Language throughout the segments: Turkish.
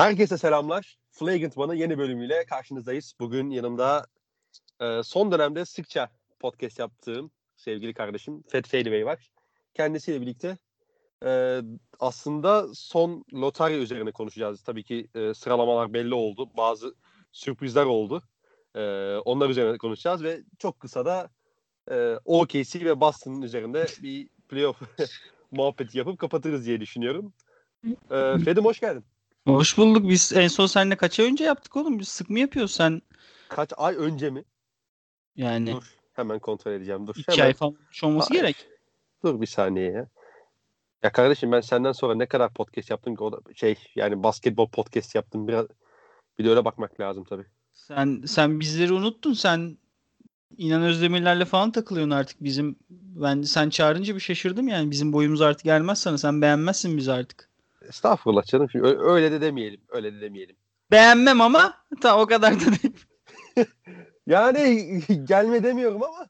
Herkese selamlar. Flagrant One'ın yeni bölümüyle karşınızdayız. Bugün yanımda e, son dönemde sıkça podcast yaptığım sevgili kardeşim Fethi Bey var. Kendisiyle birlikte e, aslında son lotarya üzerine konuşacağız. Tabii ki e, sıralamalar belli oldu. Bazı sürprizler oldu. E, onlar üzerine konuşacağız ve çok kısa da e, OKC ve Boston'ın üzerinde bir playoff muhabbeti yapıp kapatırız diye düşünüyorum. E, Fedim hoş geldin. Hoş bulduk. Biz en son seninle kaç ay önce yaptık oğlum? Biz sık mı yapıyoruz sen? Kaç ay önce mi? Yani Dur hemen kontrol edeceğim. Dur. iki hemen. ay falan olması Ay, gerek. Dur bir saniye ya. Ya kardeşim ben senden sonra ne kadar podcast yaptım ki o da şey yani basketbol podcast yaptım biraz bir de öyle bakmak lazım tabii. Sen sen bizleri unuttun. Sen İnan Özdemirler'le falan takılıyorsun artık bizim. Ben sen çağırınca bir şaşırdım yani. Bizim boyumuz artık gelmez sana. Sen beğenmezsin bizi artık. Estağfurullah canım. Şimdi öyle de demeyelim. Öyle de demeyelim. Beğenmem ama ta o kadar da değil. Yani gelme demiyorum ama.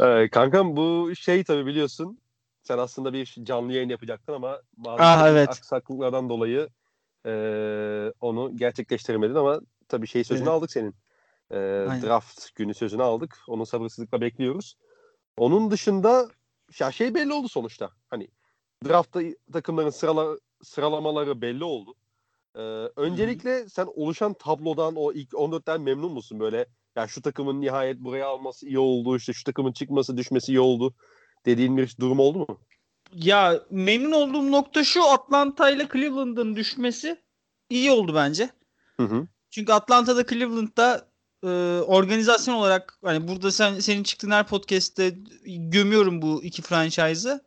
ee, kankam bu şey tabii biliyorsun. Sen aslında bir canlı yayın yapacaktın ama bazı Ah, evet. aksaklıklardan dolayı ee, onu gerçekleştiremedin ama tabii şey sözünü Evet. aldık senin. Aynen. draft günü sözünü aldık. Onu sabırsızlıkla bekliyoruz. Onun dışında ya şey belli oldu sonuçta. Hani draftta takımların sırala, sıralamaları belli oldu. Ee, öncelikle sen oluşan tablodan o ilk 14'ten memnun musun böyle? Ya şu takımın nihayet buraya alması iyi oldu. işte şu takımın çıkması düşmesi iyi oldu. Dediğin bir durum oldu mu? Ya memnun olduğum nokta şu Atlanta ile Cleveland'ın düşmesi iyi oldu bence. Hı hı. Çünkü Atlanta'da Cleveland'da e, organizasyon olarak hani burada sen senin çıktığın her podcast'te gömüyorum bu iki franchise'ı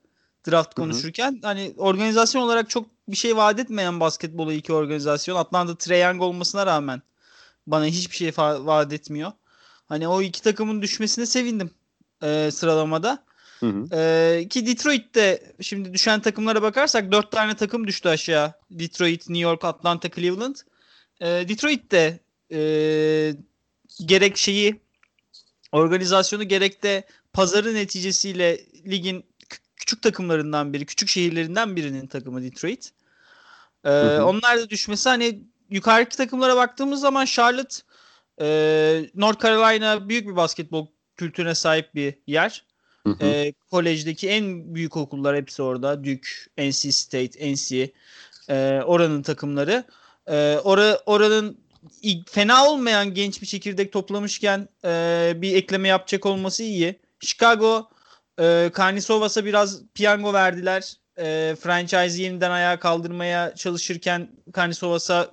draft Hı hı. konuşurken. Hani organizasyon olarak çok bir şey vaat etmeyen basketbola iki organizasyon. Atlanta Triangle olmasına rağmen bana hiçbir şey vaat etmiyor. Hani o iki takımın düşmesine sevindim e, sıralamada. Hı hı. Ee, ki Detroit'te şimdi düşen takımlara bakarsak dört tane takım düştü aşağı. Detroit, New York, Atlanta, Cleveland. Ee, Detroit'te e, gerek şeyi organizasyonu gerek de pazarı neticesiyle ligin kü- küçük takımlarından biri, küçük şehirlerinden birinin takımı Detroit. Ee, hı. Onlar da düşmesi hani yukarıdaki takımlara baktığımız zaman Charlotte, e, North Carolina büyük bir basketbol kültürüne sahip bir yer. Hı hı. Ee, kolejdeki en büyük okullar hepsi orada. Duke, NC State, NC e, oranın takımları. E, ora, oranın fena olmayan genç bir çekirdek toplamışken e, bir ekleme yapacak olması iyi. Chicago e, Karnisovas'a biraz piyango verdiler. E, franchise'i yeniden ayağa kaldırmaya çalışırken Karnisovas'a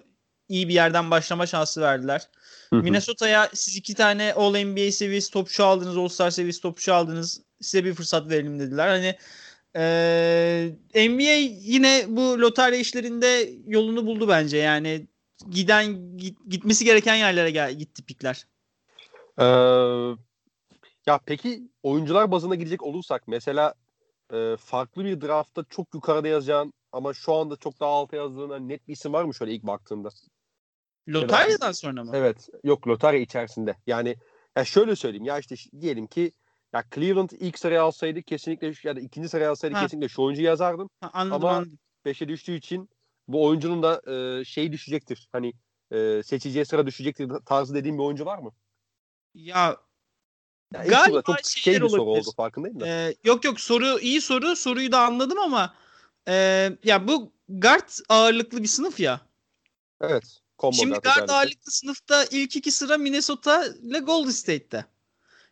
iyi bir yerden başlama şansı verdiler. Minnesota'ya siz iki tane All NBA seviyesi topçu aldınız, All Star seviyesi topçu aldınız. Size bir fırsat verelim dediler. Hani eee, NBA yine bu lotarya işlerinde yolunu buldu bence. Yani giden git- gitmesi gereken yerlere gel, gitti pikler. Ee, ya peki oyuncular bazına gidecek olursak mesela e, farklı bir draftta çok yukarıda yazacağın ama şu anda çok daha alta yazdığın hani net bir isim var mı şöyle ilk baktığında? Lotaryadan sonra mı? Evet. Yok lotarya içerisinde. Yani ya şöyle söyleyeyim ya işte diyelim ki ya Cleveland ilk sıraya alsaydı kesinlikle ya da ikinci sıraya alsaydı Ha. kesinlikle şu oyuncuyu yazardım. Ha, anladım Ama- anladım. 5'e düştüğü için bu oyuncunun da e, şey düşecektir. Hani e, seçeceği sıra düşecektir tarzı dediğim bir oyuncu var mı? Ya Ya ilk Galiba çok şeyler şey bir soru olabilir. oldu farkındayım da. Ee, yok yok soru iyi soru. Soruyu da anladım ama e, ya bu guard ağırlıklı bir sınıf ya. evet. Combo Şimdi guard özellikle. ağırlıklı sınıfta ilk iki sıra Minnesota ile Golden State'te.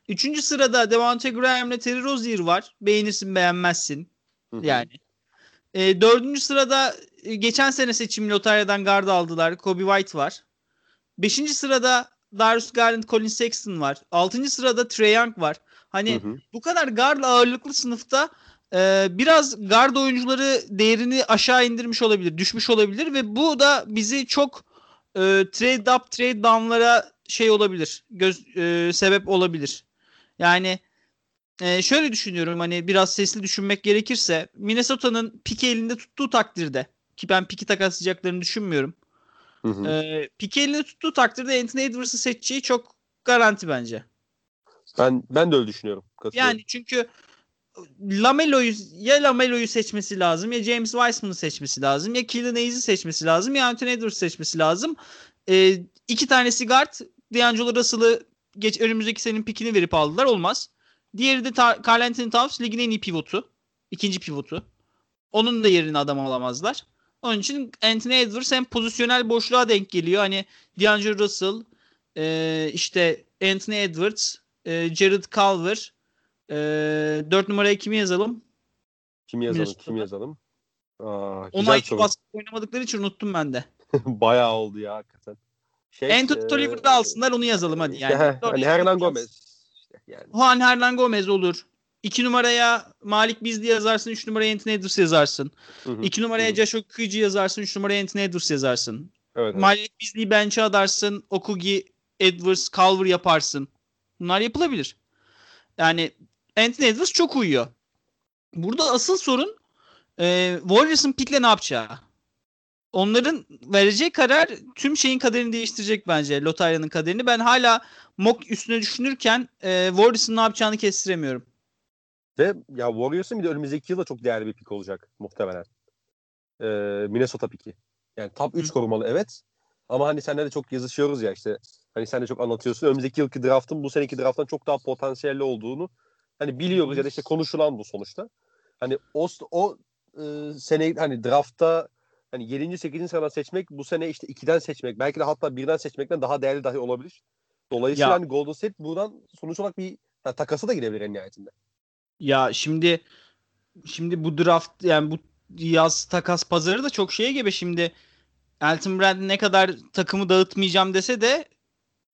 Üçüncü sırada Devontae Graham ile Terry Rozier var. Beğenirsin beğenmezsin Hı hı. yani. E, dördüncü sırada e, geçen sene seçim lotaryadan guard aldılar. Kobe White var. Beşinci sırada Darius Garland, Colin Sexton var. Altıncı sırada Trae Young var. Hani Hı hı. bu kadar guard ağırlıklı sınıfta e, biraz guard oyuncuları değerini aşağı indirmiş olabilir, düşmüş olabilir ve bu da bizi çok e, trade up, trade down'lara şey olabilir, göz e, sebep olabilir. Yani e, şöyle düşünüyorum hani biraz sesli düşünmek gerekirse Minnesota'nın piki elinde tuttuğu takdirde ki ben piki takaslayacaklarını düşünmüyorum. Hı hı. E, piki elinde tuttuğu takdirde Anthony Edwards'ı seçeceği çok garanti bence. Ben ben de öyle düşünüyorum. Yani çünkü Lamelo'yu ya Lamelo'yu seçmesi lazım ya James Wiseman'ı seçmesi lazım ya Killian Hayes'i seçmesi lazım ya Anthony Edwards seçmesi lazım. E, iki tanesi guard D'Angelo Russell'ı geç önümüzdeki senin pikini verip aldılar olmaz. Diğeri de Karl Anthony Towns ligin en iyi pivotu. ikinci pivotu. Onun da yerini adam alamazlar. Onun için Anthony Edwards hem pozisyonel boşluğa denk geliyor. Hani D'Angelo Russell, e, işte Anthony Edwards, e, Jared Culver, e, 4 numaraya kimi yazalım? Kimi yazalım? Minnesota'da. Kimi yazalım? Aa, Ona hiç soru. basket oynamadıkları için unuttum ben de. Bayağı oldu ya hakikaten. Şey, Anthony e, Tolliver'ı da alsınlar onu yazalım hadi. Yani. hani Hernan. Gomez. Yani. Juan Hernan Gomez olur. 2 numaraya Malik Bizli yazarsın. 3 numaraya Anthony Edwards yazarsın. Hı hı. 2 numaraya. Josh Okogie yazarsın. 3 numaraya Anthony Edwards yazarsın. Evet, evet. Malik Bizli'yi bench'e adarsın. Okugi, Edwards, Culver yaparsın. Bunlar yapılabilir. Yani Anthony Edwards çok uyuyor. Burada asıl sorun e, Warriors'ın pick'le ne yapacağı. Onların vereceği karar tüm şeyin kaderini değiştirecek bence. Lotarya'nın kaderini. Ben hala mock üstüne düşünürken e, Warriors'ın ne yapacağını kestiremiyorum. Ve ya Warriors'ın bir de önümüzdeki yıl da çok değerli bir pik olacak muhtemelen. Ee, Minnesota piki. Yani top 3 Hı. korumalı evet. Ama hani senle de çok yazışıyoruz ya işte. Hani sen de çok anlatıyorsun. Önümüzdeki yılki draftın bu seneki drafttan çok daha potansiyelli olduğunu hani biliyoruz ya da işte konuşulan bu sonuçta. Hani o o e, sene hani draftta hani 7. 8. sıradan seçmek bu sene işte 2'den seçmek belki de hatta 1'den seçmekten daha değerli dahi olabilir. Dolayısıyla Ya. hani Golden State buradan sonuç olarak bir ha, takası da gidebilir en nihayetinde. Ya şimdi şimdi bu draft yani bu yaz takas pazarı da çok şeye gebe şimdi. Elton Brand ne kadar takımı dağıtmayacağım dese de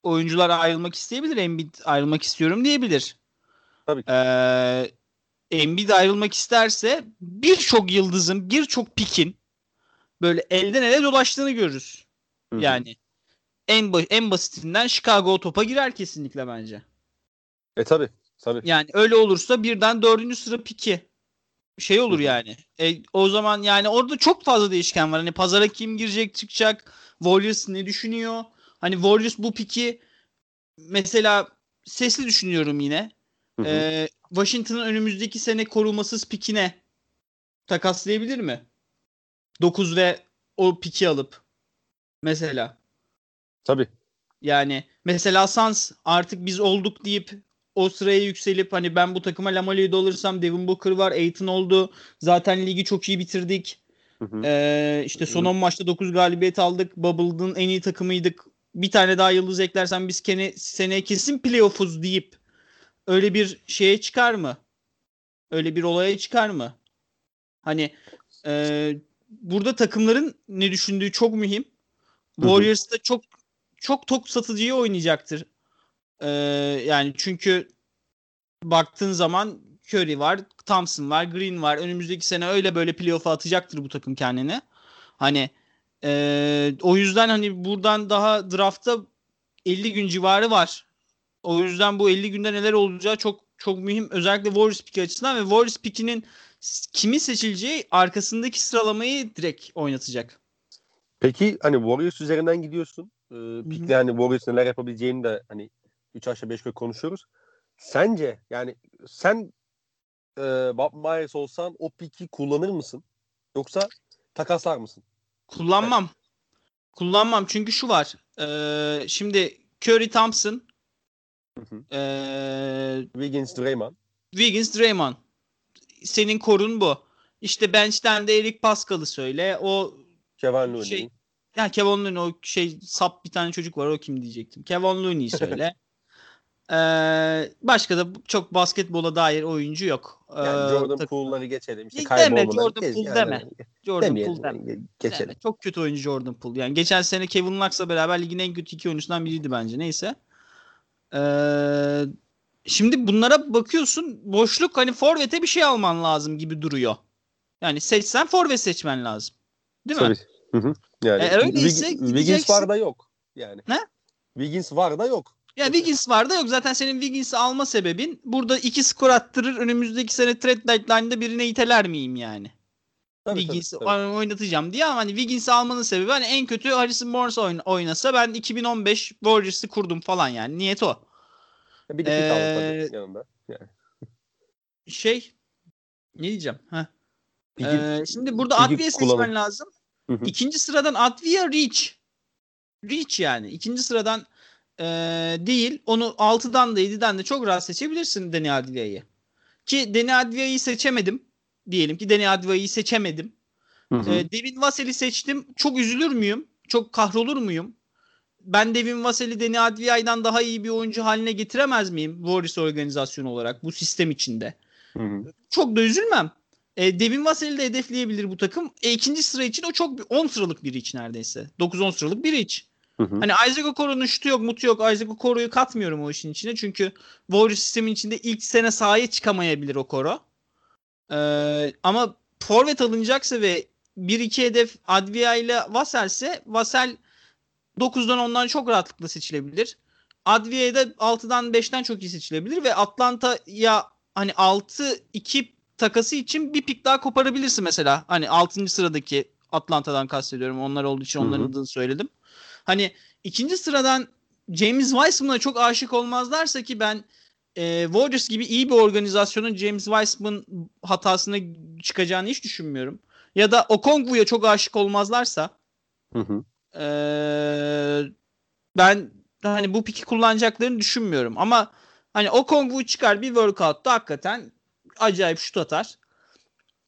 oyuncular ayrılmak isteyebilir. Embiid ayrılmak istiyorum diyebilir. Tabii ki. Ee, Embiid ayrılmak isterse birçok yıldızın, birçok pikin böyle elden ele dolaştığını görürüz. Hı hı. Yani en en basitinden Chicago topa girer kesinlikle bence. E tabi. Tabi. Yani öyle olursa birden dördüncü sıra piki şey olur Hı hı. yani. E, o zaman yani orada çok fazla değişken var. Hani pazara kim girecek çıkacak. Warriors ne düşünüyor? Hani Warriors bu piki mesela sesli düşünüyorum yine. Hı hı. Ee, Washington'ın önümüzdeki sene korumasız pikine takaslayabilir mi? 9 ve o piki alıp mesela. Tabii. Yani mesela Suns artık biz olduk deyip o sıraya yükselip hani ben bu takıma Lamale'yi de alırsam Devin Booker var, Aiton oldu. Zaten ligi çok iyi bitirdik. Hı hı. Ee, işte son Hı. 10 maçta 9 galibiyet aldık. Bubble'ın en iyi takımıydık. Bir tane daha yıldız eklersen biz kene, seneye kesin playoff'uz deyip öyle bir şeye çıkar mı? Öyle bir olaya çıkar mı? Hani e, burada takımların ne düşündüğü çok mühim. hı. Warriors da çok çok tok satıcıyı oynayacaktır. Ee, yani çünkü baktığın zaman Curry var, Thompson var, Green var. Önümüzdeki sene öyle böyle playoff'a atacaktır bu takım kendini. Hani ee, o yüzden hani buradan daha draftta 50 gün civarı var. O yüzden bu 50 günde neler olacağı çok çok mühim. Özellikle Warriors piki açısından ve Warriors pikinin kimi seçileceği arkasındaki sıralamayı direkt oynatacak. Peki hani Warriors üzerinden gidiyorsun. Ee, pikle hani Warriors neler yapabileceğini de hani 3 aşağı 5 yukarı konuşuyoruz. Sence yani sen e, Bob Myers olsan o piki kullanır mısın? Yoksa takaslar mısın? Kullanmam. Kullanmam çünkü şu var. Ee, şimdi Curry Thompson, Hı hı. ee, Wiggins, Draymond. Wiggins, Draymond. Senin korun bu. İşte bench'ten de Eric Pascal'ı söyle. O Kevin Looney. Şey- ya Kevin Looney o şey sap bir tane çocuk var o kim diyecektim. Kevin Looney'i söyle. Ee, başka da çok basketbola dair oyuncu yok. yani Ee, Jordan Poole'ları geçelim. İşte Deme. Jordan Poole yani deme. Jordan Poole deme. ge- Geçelim. Yani çok kötü oyuncu Jordan Poole. Yani geçen sene Kevin Knox'la beraber ligin en kötü iki oyuncusundan biriydi bence. Neyse. Ee, şimdi bunlara bakıyorsun. Boşluk hani forvete bir şey alman lazım gibi duruyor. Yani seçsen forvet seçmen lazım. Değil mi? Tabii. Hı hı. Yani E, öyleyse Wig- Wiggins var da yok. Yani. Ne? Wiggins var da yok. Ya Wiggins var da yok. Zaten senin Wiggins'i alma sebebin burada iki skor attırır. Önümüzdeki sene trade deadline'da birine iteler miyim yani? Tabii, Wiggins'i tabii, tabii. oynatacağım diye ama hani Wiggins'i almanın sebebi hani en kötü Harrison Barnes oyn- oynasa ben 2015 Warriors'ı kurdum falan yani. Niyet o. Bir de aldı Ee, tabii yanında. Yani. Şey Ne diyeceğim? Peki, Ee, şimdi burada Adviye seçmen lazım. Hı hı. İkinci sıradan Advia Reach. Reach yani. İkinci sıradan ee, değil. Onu 6'dan da 7'den de çok rahat seçebilirsin Deni Advia'yı. Ki Deni Advia'yı seçemedim. Diyelim ki Deni Advia'yı seçemedim. Hı hı. Ee, Devin Vassell'i seçtim. Çok üzülür müyüm? Çok kahrolur muyum? Ben Devin Vassell'i Deni Advia'dan daha iyi bir oyuncu haline getiremez miyim? Warriors organizasyonu olarak bu sistem içinde. Hı hı. Çok da üzülmem. E, Devin Vassell'i de hedefleyebilir bu takım. E, ikinci sıra için o çok bir- 10 sıralık bir iç neredeyse. 9-10 sıralık bir iç. Hı hı. Hani Isaac Okoro'nun şutu yok, mutu yok. Isaac Okoro'yu katmıyorum o işin içine. Çünkü Warriors sistemin içinde ilk sene sahaya çıkamayabilir Okoro. Ee, ama forvet alınacaksa ve 1-2 hedef Advia ile Vassell'se Vassell 9'dan 10'dan çok rahatlıkla seçilebilir. Advia'ya da 6'dan 5'ten çok iyi seçilebilir ve Atlanta'ya hani 6-2 takası için bir pik daha koparabilirsin mesela. Hani 6. sıradaki Atlanta'dan kastediyorum. Onlar olduğu için onların adını söyledim. Hani ikinci sıradan James Wiseman'a çok aşık olmazlarsa ki ben e, Warriors gibi iyi bir organizasyonun James Wiseman hatasına çıkacağını hiç düşünmüyorum. Ya da Okongwu'ya çok aşık olmazlarsa Hı hı. Ee, ben hani bu piki kullanacaklarını düşünmüyorum. Ama hani o Kongwu çıkar bir workout'ta hakikaten acayip şut atar.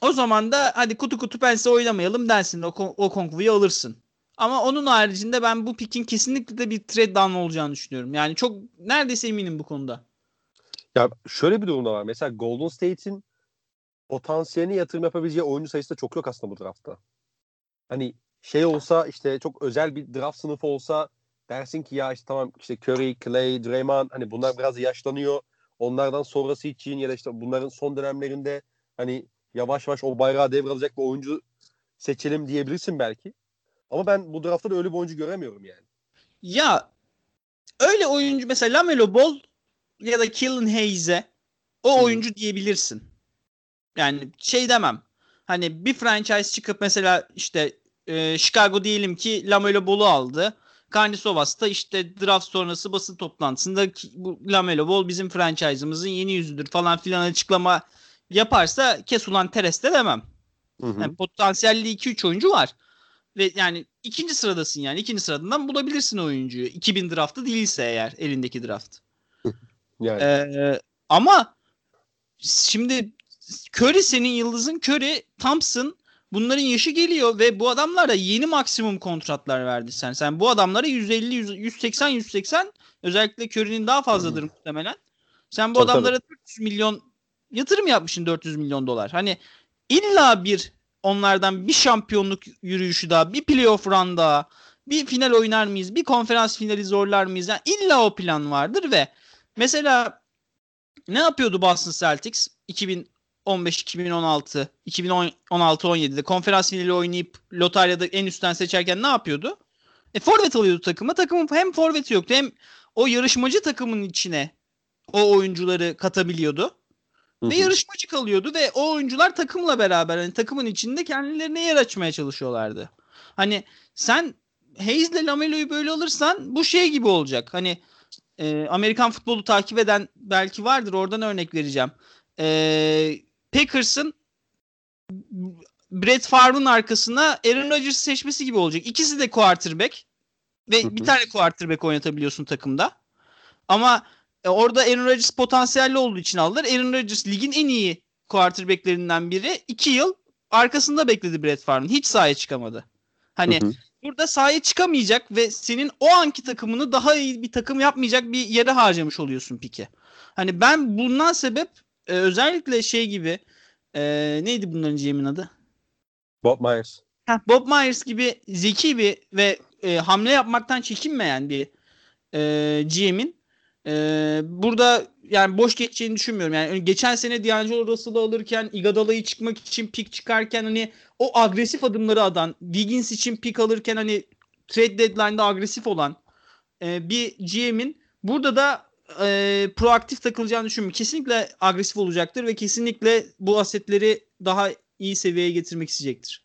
O zaman da hadi kutu kutu pense oynamayalım dersin. O, o alırsın. Ama onun haricinde ben bu pikin kesinlikle de bir trade down olacağını düşünüyorum. Yani çok neredeyse eminim bu konuda. Ya şöyle bir durum da var. Mesela Golden State'in potansiyelini yatırım yapabileceği oyuncu sayısı da çok yok aslında bu draftta. Hani şey olsa işte çok özel bir draft sınıfı olsa dersin ki ya işte tamam işte Curry, Clay, Draymond hani bunlar biraz yaşlanıyor. Onlardan sonrası için ya da işte bunların son dönemlerinde hani yavaş yavaş o bayrağı devralacak bir oyuncu seçelim diyebilirsin belki. Ama ben bu draftta da öyle bir oyuncu göremiyorum yani. Ya öyle oyuncu mesela Lamelo Ball ya da Killian Hayes'e o Hı. oyuncu diyebilirsin. Yani şey demem. Hani bir franchise çıkıp mesela işte e, Chicago diyelim ki Lamelo Ball'u aldı. Karnisovas da işte draft sonrası basın toplantısında bu Lamelo Ball bizim franchise'ımızın yeni yüzüdür falan filan açıklama yaparsa kes ulan Teres de demem. Hı hı. Yani potansiyelli 2-3 oyuncu var. Ve yani ikinci sıradasın yani. ikinci sıradan bulabilirsin oyuncuyu. 2000 draftı değilse eğer elindeki draft. Yani. Ee, ama şimdi Curry senin yıldızın Curry, Thompson bunların yaşı geliyor ve bu adamlara yeni maksimum kontratlar verdi sen. Sen bu adamlara 150 100 180 180 özellikle Curry'nin daha fazladır muhtemelen. Sen bu Tabii, adamlara 400 milyon yatırım yapmışsın 400 milyon dolar. Hani illa bir onlardan bir şampiyonluk yürüyüşü daha, bir playoff run daha, bir final oynar mıyız, bir konferans finali zorlar mıyız? Yani illa o plan vardır ve mesela ne yapıyordu Boston Celtics 2015 2016 2016 17'de konferans finali oynayıp lotaryada en üstten seçerken ne yapıyordu? E forvet alıyordu takıma. Takımın hem forveti yoktu hem o yarışmacı takımın içine o oyuncuları katabiliyordu. Hı Ve yarışmacı kalıyordu ve o oyuncular takımla beraber hani takımın içinde kendilerine yer açmaya çalışıyorlardı. Hani sen Hayes'le Lamelo'yu böyle alırsan bu şey gibi olacak. Hani e, Amerikan futbolu takip eden belki vardır oradan örnek vereceğim. E, Packers'ın Brett Favre'ın arkasına Aaron Rodgers seçmesi gibi olacak. İkisi de quarterback ve Hı hı. bir tane quarterback oynatabiliyorsun takımda. Ama e, orada Aaron Rodgers potansiyelli olduğu için aldılar. Aaron Rodgers ligin en iyi quarterbacklerinden biri. iki yıl arkasında bekledi Brett Favre'ın. Hiç sahaya çıkamadı. Hani Hı hı. burada sahaya çıkamayacak ve senin o anki takımını daha iyi bir takım yapmayacak bir yere harcamış oluyorsun piki. Hani ben bundan sebep e, özellikle şey gibi e, neydi bunların GM'in adı? Bob Myers. Heh, Bob Myers gibi zeki bir ve e, hamle yapmaktan çekinmeyen bir e, GM'in e, burada yani boş geçeceğini düşünmüyorum. Yani geçen sene D'Angelo Russell'ı alırken Iguodala'yı çıkmak için pik çıkarken hani o agresif adımları atan Wiggins için pik alırken hani trade deadline'da agresif olan e, bir GM'in burada da e, proaktif takılacağını düşünmüyorum. Kesinlikle agresif olacaktır ve kesinlikle bu asetleri daha iyi seviyeye getirmek isteyecektir.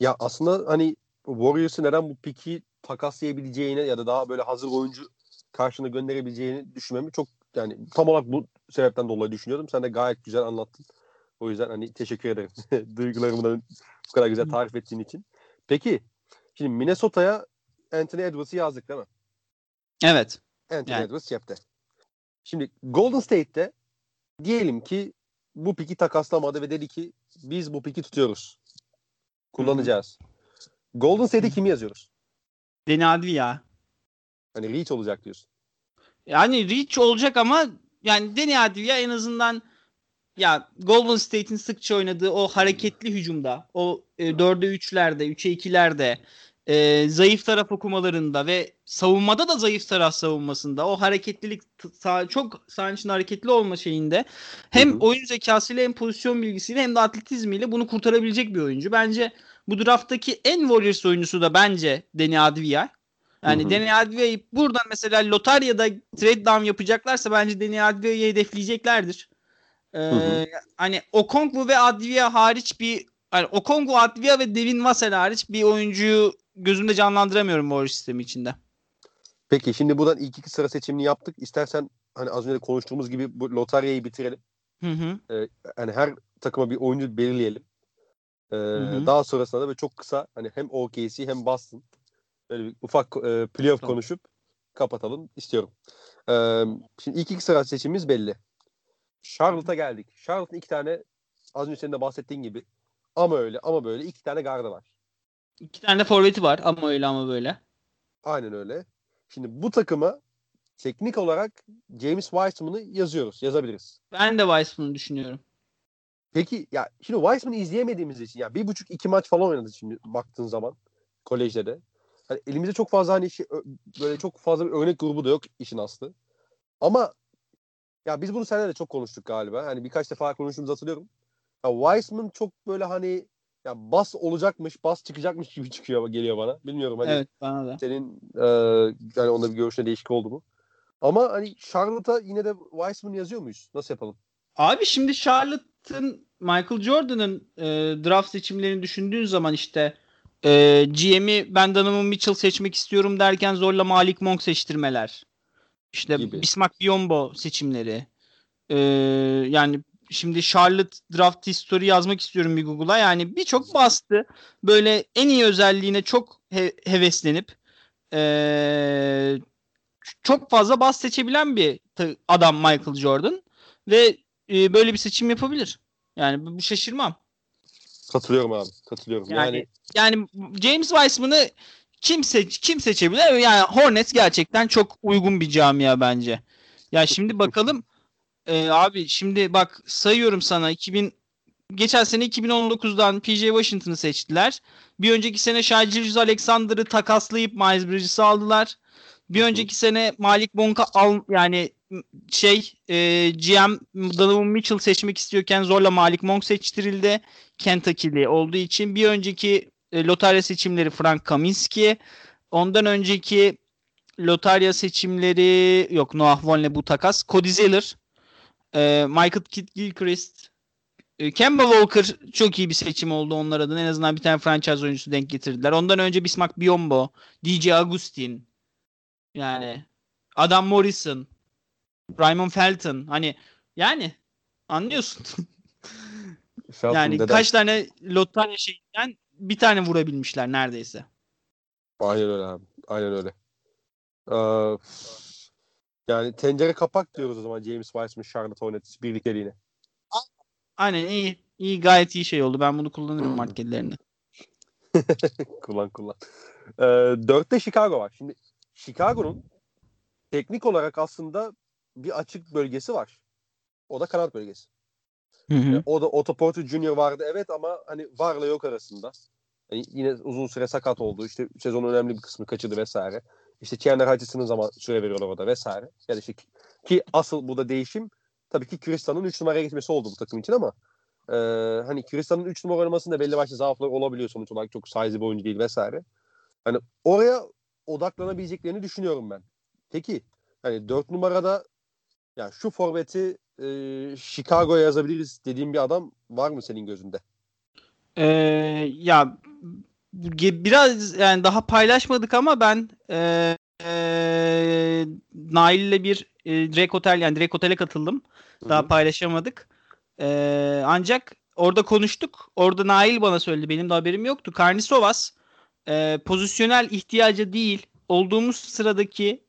Ya aslında hani Warriors'ı neden bu piki takaslayabileceğine ya da daha böyle hazır oyuncu karşına gönderebileceğini düşünmemi çok yani tam olarak bu sebepten dolayı düşünüyordum. Sen de gayet güzel anlattın. O yüzden hani teşekkür ederim. Duygularımı da bu kadar güzel tarif ettiğin için. Peki şimdi Minnesota'ya Anthony Edwards'ı yazdık değil mi? Evet. Anthony Yani. Edwards cepte. Şimdi Golden State'te diyelim ki bu piki takaslamadı ve dedi ki biz bu piki tutuyoruz. Kullanacağız. Golden State'e kimi yazıyoruz? Deni Advia. Hani reach olacak diyorsun. Yani reach olacak ama yani Deni Advia en azından ya Golden State'in sıkça oynadığı o hareketli hücumda, o e, 4'e 3'lerde, 3'e 2'lerde, e, zayıf taraf okumalarında ve savunmada da zayıf taraf savunmasında o hareketlilik sağ, çok sahanın içinde hareketli olma şeyinde hem Hı hı. oyun zekasıyla hem pozisyon bilgisiyle hem de atletizmiyle bunu kurtarabilecek bir oyuncu. Bence bu drafttaki en Warriors oyuncusu da bence Deni Advia. Yani Hı hı. Deni Advia'yı buradan mesela lotaryada trade down yapacaklarsa bence Deni Advia'yı hedefleyeceklerdir. Ee, hı. Hani Okongwu ve Advia hariç bir hani Okongwu, Advia ve Devin Vassell hariç bir oyuncuyu gözümde canlandıramıyorum Warriors sistemi içinde. Peki şimdi buradan ilk iki sıra seçimini yaptık. İstersen hani az önce de konuştuğumuz gibi bu lotaryayı bitirelim. Hı hı. hani her takıma bir oyuncu belirleyelim. Ee, hı. Daha sonrasında da böyle çok kısa hani hem OKC hem Boston böyle bir ufak e, playoff Tamam. konuşup kapatalım istiyorum. Ee, şimdi ilk iki sıra seçimimiz belli. Charlotte'a geldik. Charlotte'ın iki tane az önce senin de bahsettiğin gibi ama öyle ama böyle iki tane gardı var. İki tane de forveti var ama öyle ama böyle. Aynen öyle. Şimdi bu takıma teknik olarak James Wiseman'ı yazıyoruz. Yazabiliriz. Ben de Weissman'ı düşünüyorum. Peki ya şimdi Weissman'ı izleyemediğimiz için ya bir buçuk iki maç falan oynadı şimdi baktığın zaman kolejde de. Hani elimizde çok fazla hani şey, ö- böyle çok fazla bir örnek grubu da yok işin aslı. Ama ya biz bunu seninle de çok konuştuk galiba. Hani birkaç defa konuştuğumuzu hatırlıyorum. Ya Weissman çok böyle hani ya bas olacakmış, bas çıkacakmış gibi çıkıyor geliyor bana. Bilmiyorum hani Evet bana da. senin e, yani onda bir görüşüne değişik oldu mu? Ama hani Charlotte'a yine de Weissman yazıyor muyuz? Nasıl yapalım? Abi şimdi Charlotte'ın Michael Jordan'ın e, draft seçimlerini düşündüğün zaman işte e, GM'i ben Donovan Mitchell seçmek istiyorum derken zorla Malik Monk seçtirmeler. İşte Gibi. Bismack Biyombo seçimleri. E, yani şimdi Charlotte draft history yazmak istiyorum bir Google'a. Yani birçok bastı. Böyle en iyi özelliğine çok he- heveslenip e, çok fazla bas seçebilen bir adam Michael Jordan ve e, böyle bir seçim yapabilir. Yani bu şaşırmam. Katılıyorum abi. Katılıyorum. Yani yani yani James Wiseman'ı kim seç kim seçebilir? Yani Hornets gerçekten çok uygun bir camia bence. Ya şimdi bakalım e, abi şimdi bak sayıyorum sana 2000 geçen sene 2019'dan PJ Washington'ı seçtiler. Bir önceki sene Shai Gilgeous Alexander'ı takaslayıp Miles Bridges'ı aldılar. Bir önceki sene Malik Monk'a al yani şey e, GM Donovan Mitchell seçmek istiyorken zorla Malik Monk seçtirildi. Kentucky'li olduğu için. Bir önceki e, lotarya seçimleri Frank Kaminsky. Ondan önceki lotarya seçimleri yok Noah Vonleh bu takas. Cody Zeller. E, Michael Kidd Gilchrist. e, Kemba Walker çok iyi bir seçim oldu onlar adına. En azından bir tane franchise oyuncusu denk getirdiler. Ondan önce Bismack Biyombo, DJ Agustin. Yani Adam Morrison, Raymond Felton. Hani yani anlıyorsun. Yani deden. kaç tane lotarya şeyinden bir tane vurabilmişler neredeyse. Aynen öyle abi. Aynen öyle. Ee, yani tencere kapak diyoruz o zaman James Wiseman Charlotte Hornets birlikteliğine. Aynen iyi. iyi gayet iyi şey oldu. Ben bunu kullanırım marketlerinde. kullan kullan. Ee, dörtte Chicago var. Şimdi Chicago'nun teknik olarak aslında bir açık bölgesi var. O da kanat bölgesi. Hı hı. O da Otto Porter Jr. vardı evet ama hani varla yok arasında. Yani yine uzun süre sakat oldu. İşte sezonun önemli bir kısmı kaçırdı vesaire. İşte Chandler Hutchison'ın zaman süre veriyorlar orada vesaire. Yani işte ki, ki asıl burada değişim tabii ki Kristan'ın 3 numaraya gitmesi oldu bu takım için ama e, hani Kristan'ın 3 numara oynamasında belli başlı zaafları olabiliyor sonuç olarak çok size bir oyuncu değil vesaire. Hani oraya odaklanabileceklerini düşünüyorum ben. Peki hani 4 numarada ya şu forveti e, Chicago'ya yazabiliriz dediğim bir adam var mı senin gözünde? Ee, ya biraz yani daha paylaşmadık ama ben e, e, Nail ile bir e, direkt otel yani direkt otele katıldım. Daha Hı hı. paylaşamadık. Ee, ancak orada konuştuk. Orada Nail bana söyledi. Benim de haberim yoktu. Karnisovas e, pozisyonel ihtiyacı değil olduğumuz sıradaki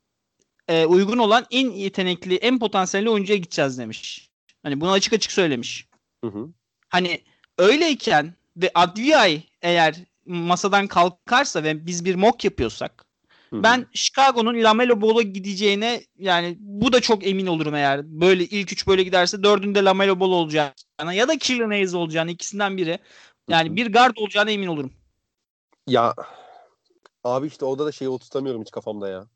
e, uygun olan en yetenekli, en potansiyelli oyuncuya gideceğiz demiş. Hani bunu açık açık söylemiş. Hı hı. Hani öyleyken ve Adviay eğer masadan kalkarsa ve biz bir mock yapıyorsak Hı hı. ben Chicago'nun Lamelo Ball'a gideceğine yani bu da çok emin olurum eğer böyle ilk üç böyle giderse dördünde Lamelo Ball olacağına ya da Killian Hayes olacağına ikisinden biri. Yani Hı hı. bir guard olacağına emin olurum. Ya abi işte orada da şeyi oturtamıyorum hiç kafamda ya.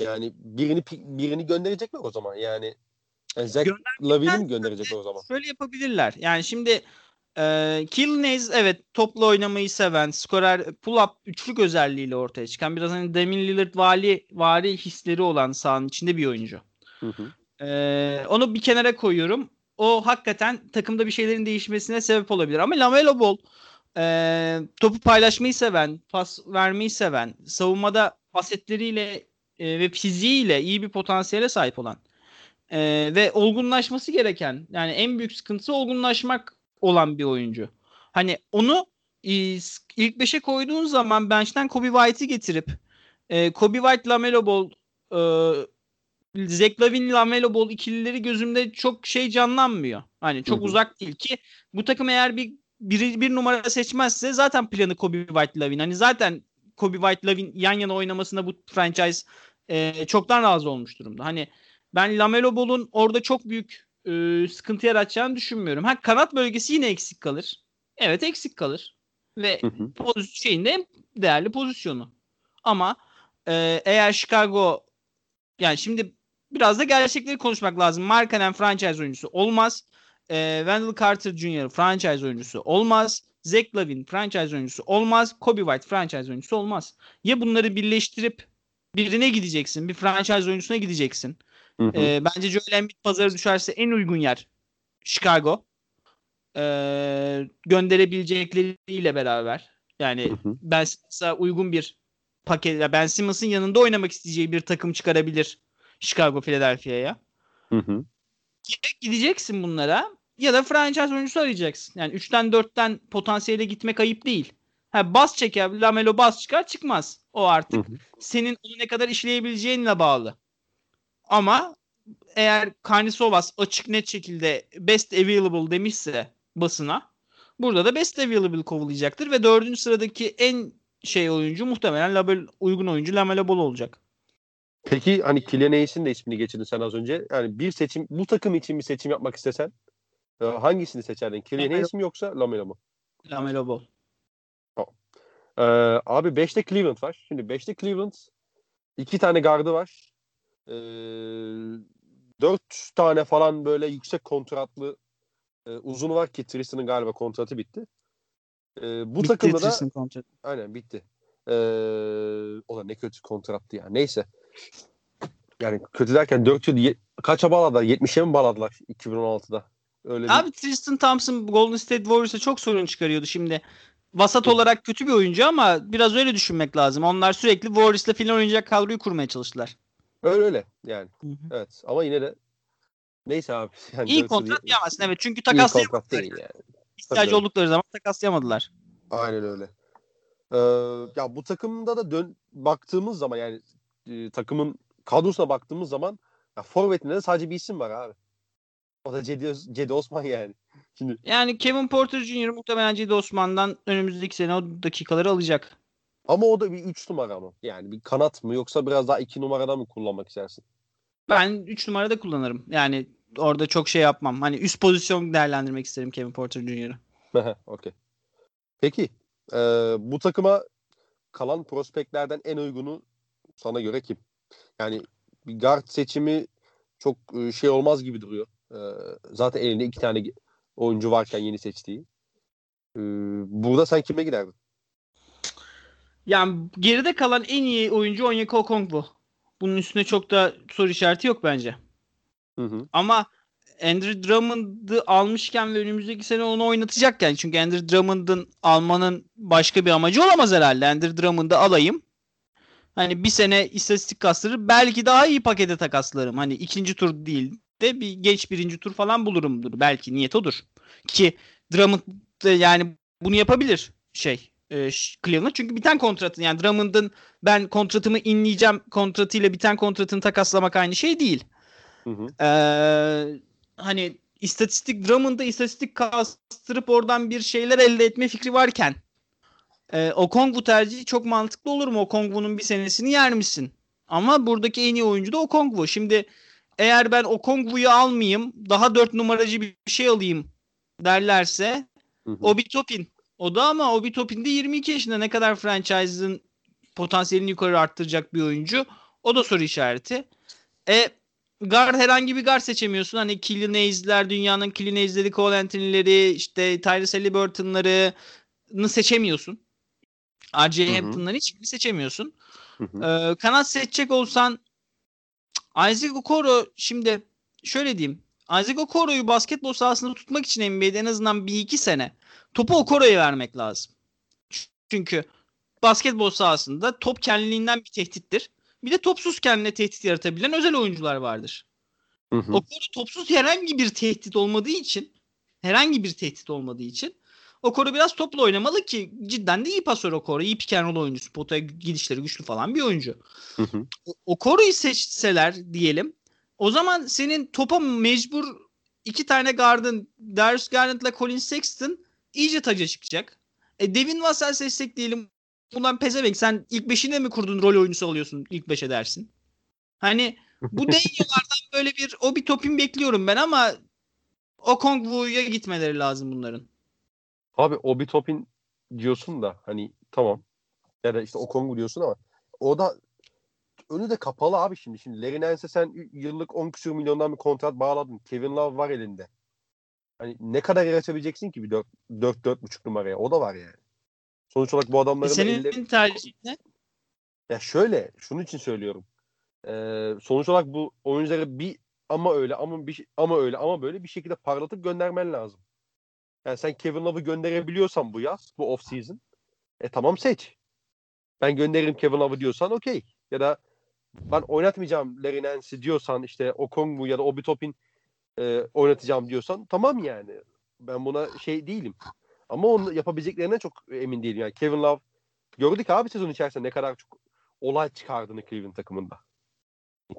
Yani birini birini gönderecekler o zaman. Yani, yani Zach Lavin'i mi gönderecekler o zaman? Şöyle yapabilirler. Yani şimdi e, Hayes evet topla oynamayı seven, skorer pull-up üçlük özelliğiyle ortaya çıkan biraz hani Damian Lillard vali, vari hisleri olan sahanın içinde bir oyuncu. Hı hı. Ee, onu bir kenara koyuyorum. O hakikaten takımda bir şeylerin değişmesine sebep olabilir. Ama Lamelo Ball e, topu paylaşmayı seven, pas vermeyi seven, savunmada asetleriyle e, ve fiziğiyle iyi bir potansiyele sahip olan e, ve olgunlaşması gereken yani en büyük sıkıntısı olgunlaşmak olan bir oyuncu. Hani onu e, ilk beşe koyduğun zaman bench'ten Kobe White'i getirip e, Kobe White, Lamelo Ball e, Zach Lavin, Lamelo Ball ikilileri gözümde çok şey canlanmıyor. Hani çok Hı hı. uzak değil ki bu takım eğer bir bir, bir numara seçmezse zaten planı Kobe White Lavin. Hani zaten Kobe White Lavin yan yana oynamasında bu franchise e, çoktan razı olmuş durumda. Hani ben Lamelo Ball'un orada çok büyük e, sıkıntı yaratacağını düşünmüyorum. Ha kanat bölgesi yine eksik kalır. Evet eksik kalır. Ve pozisyon şeyinde en değerli pozisyonu. Ama e, eğer Chicago yani şimdi biraz da gerçekleri konuşmak lazım. Markkanen franchise oyuncusu olmaz. E, Wendell Carter Jr. franchise oyuncusu olmaz. Zach Lavin franchise oyuncusu olmaz. Kobe White franchise oyuncusu olmaz. Ya bunları birleştirip birine gideceksin. Bir franchise oyuncusuna gideceksin. Hı hı. E, bence Joel Embiid pazarı düşerse en uygun yer Chicago. E, gönderebilecekleriyle beraber. Yani Hı hı. Ben Simmons'a uygun bir paket Ben Simmons'ın yanında oynamak isteyeceği bir takım çıkarabilir Chicago Philadelphia'ya. Hı hı. Gideceksin bunlara ya da franchise oyuncusu arayacaksın. Yani 3'ten 4'ten potansiyele gitmek ayıp değil. Ha bas çeker, Lamelo bas çıkar çıkmaz. O artık Hı hı. senin onu ne kadar işleyebileceğinle bağlı. Ama eğer Karnisovas açık net şekilde best available demişse basına burada da best available kovulayacaktır ve dördüncü sıradaki en şey oyuncu muhtemelen label, uygun oyuncu Lamelo Ball olacak. Peki hani Kylian Hayes'in de ismini geçirdin sen az önce. Yani bir seçim bu takım için bir seçim yapmak istesen e, hangisini seçerdin? Kylian. Hayes mi yoksa Lamelo mu? Lamelo Ball. Ee, abi 5'te Cleveland var. Şimdi 5'te Cleveland iki tane gardı var. Ee, 4 tane falan böyle yüksek kontratlı e, uzunu var ki Tristan'ın galiba kontratı bitti. Ee, bu Bitti takımda da kontratı. aynen bitti. Ee, o da ne kötü kontrattı ya. Neyse. Yani kötü derken 4 yıl kaça bağladılar? 70'e mi bağladılar 2016'da? Öyle bir- Abi Tristan Thompson Golden State Warriors'a çok sorun çıkarıyordu şimdi. Vasat olarak kötü bir oyuncu ama biraz öyle düşünmek lazım. Onlar sürekli Warriors'la filan oynayacak kadroyu kurmaya çalıştılar. Öyle öyle yani. Evet ama yine de neyse abi. Yani İyi kontrat ye- diyemezsin evet. Çünkü İyi kontrat takaslayamadılar. değil yani. İhtiyacı Tabii. oldukları zaman takaslayamadılar. Aynen öyle. Ee, ya bu takımda da dön baktığımız zaman yani e, takımın kadrosuna baktığımız zaman ya forvetinde de sadece bir isim var abi. O da Cedi, Cedi Osman yani. Şimdi Yani Kevin Porter Jr. muhtemelen Cedi Osman'dan önümüzdeki sene o dakikaları alacak. Ama o da bir 3 numara mı? Yani bir kanat mı yoksa biraz daha 2 numarada mı kullanmak istersin? Ben 3 numarada kullanırım. Yani orada çok şey yapmam. Hani üst pozisyon değerlendirmek isterim Kevin Porter Jr.'ı. Okey. Peki e, bu takıma kalan prospektlerden en uygunu sana göre kim? Yani bir guard seçimi çok şey olmaz gibi duruyor. E, zaten elinde iki tane oyuncu varken yeni seçtiği. E, burada sen kime giderdin? Yani geride kalan en iyi oyuncu Onyeka Okongwu. Bunun üstüne çok da soru işareti yok bence. Hı hı. Ama Andrew Drummond'ı almışken ve önümüzdeki sene onu oynatacakken çünkü Andrew Drummond'ın almanın başka bir amacı olamaz herhalde. Andrew Drummond'ı alayım. Hani bir sene istatistik kastırır. Belki daha iyi pakete takaslarım. Hani ikinci tur değil draftte bir genç birinci tur falan bulurumdur. Belki niyet odur. Ki Drummond yani bunu yapabilir şey e, Cleveland. Çünkü biten kontratın yani Drummond'ın ben kontratımı inleyeceğim kontratıyla biten kontratını takaslamak aynı şey değil. Hı hı. Ee, hani istatistik Drummond'da istatistik kastırıp oradan bir şeyler elde etme fikri varken e, Okongwu tercihi çok mantıklı olur mu? Okongwu'nun bir senesini yer misin? Ama buradaki en iyi oyuncu da Okongwu. Şimdi eğer ben Okongwu'yu almayayım daha dört numaracı bir şey alayım derlerse Hı hı. Obi Topin. O da ama Obi Topin de 22 yaşında ne kadar franchise'ın potansiyelini yukarı arttıracak bir oyuncu. O da soru işareti. E guard herhangi bir guard seçemiyorsun. Hani Killian dünyanın Killian Cole Anthony'leri, işte Tyrese Halliburton'larını seçemiyorsun. R.J. Hampton'ları hiçbirini seçemiyorsun. Hı hı. Ee, kanat seçecek olsan Isaac Okoro şimdi şöyle diyeyim. Isaac Okoro'yu basketbol sahasında tutmak için NBA'de en azından bir iki sene topu Okoro'ya vermek lazım. Çünkü basketbol sahasında top kendiliğinden bir tehdittir. Bir de topsuz kendine tehdit yaratabilen özel oyuncular vardır. Hı hı. Okoro topsuz herhangi bir tehdit olmadığı için herhangi bir tehdit olmadığı için Okoro biraz topla oynamalı ki cidden de iyi pasör Okoro. iyi pick and oyuncusu. Potaya gidişleri güçlü falan bir oyuncu. Hı hı. O- Okoro'yu seçseler diyelim. O zaman senin topa mecbur iki tane gardın Darius Garland'la Colin Sexton iyice taca çıkacak. E Devin Vassell seçsek diyelim. Ulan pezevenk sen ilk beşine mi kurdun rol oyuncusu alıyorsun ilk beşe dersin. Hani bu Daniel'lardan böyle bir o bir topin bekliyorum ben ama Okongwu'ya gitmeleri lazım bunların. Abi Obi Topin diyorsun da hani tamam. Ya da işte Okongwu diyorsun ama o da önü de kapalı abi şimdi. Şimdi Nance'e sen yıllık 10 küsur milyondan bir kontrat bağladın. Kevin Love var elinde. Hani ne kadar yaratabileceksin ki bir 4 4 4,5 numaraya? O da var yani. Sonuç olarak bu E adamların da senin elleri- tercihin ne? Ya şöyle, şunun için söylüyorum. Ee, sonuç olarak bu oyuncuları bir ama öyle ama bir ama öyle ama böyle bir şekilde parlatıp göndermen lazım. Yani sen Kevin Love'ı gönderebiliyorsan bu yaz, bu off season, e tamam seç. Ben gönderirim Kevin Love'ı diyorsan okey. Ya da ben oynatmayacağım Larry Nance diyorsan işte Okongwu ya da Obi Topin e, oynatacağım diyorsan tamam yani. Ben buna şey değilim. Ama onu yapabileceklerinden çok emin değilim. Yani Kevin Love gördük abi sezon içerisinde ne kadar çok olay çıkardığını Cleveland takımında.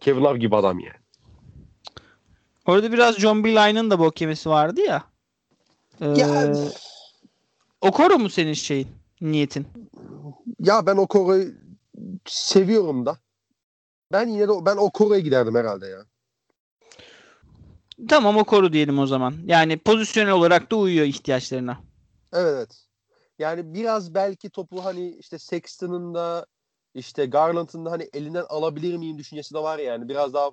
Kevin Love gibi adam yani. Orada biraz John Beeline'ın da bok yemesi vardı ya. Ee, Okoro mu senin şeyin, niyetin? Ya ben o Kore'yi seviyorum da. Ben yine de ben o Kore'ye giderdim herhalde ya. Tamam Okoro diyelim o zaman. Yani pozisyonel olarak da uyuyor ihtiyaçlarına. Evet evet. Yani biraz belki topu hani işte Sexton'ın da işte Garland'ın da hani elinden alabilir miyim düşüncesi de var yani. Biraz daha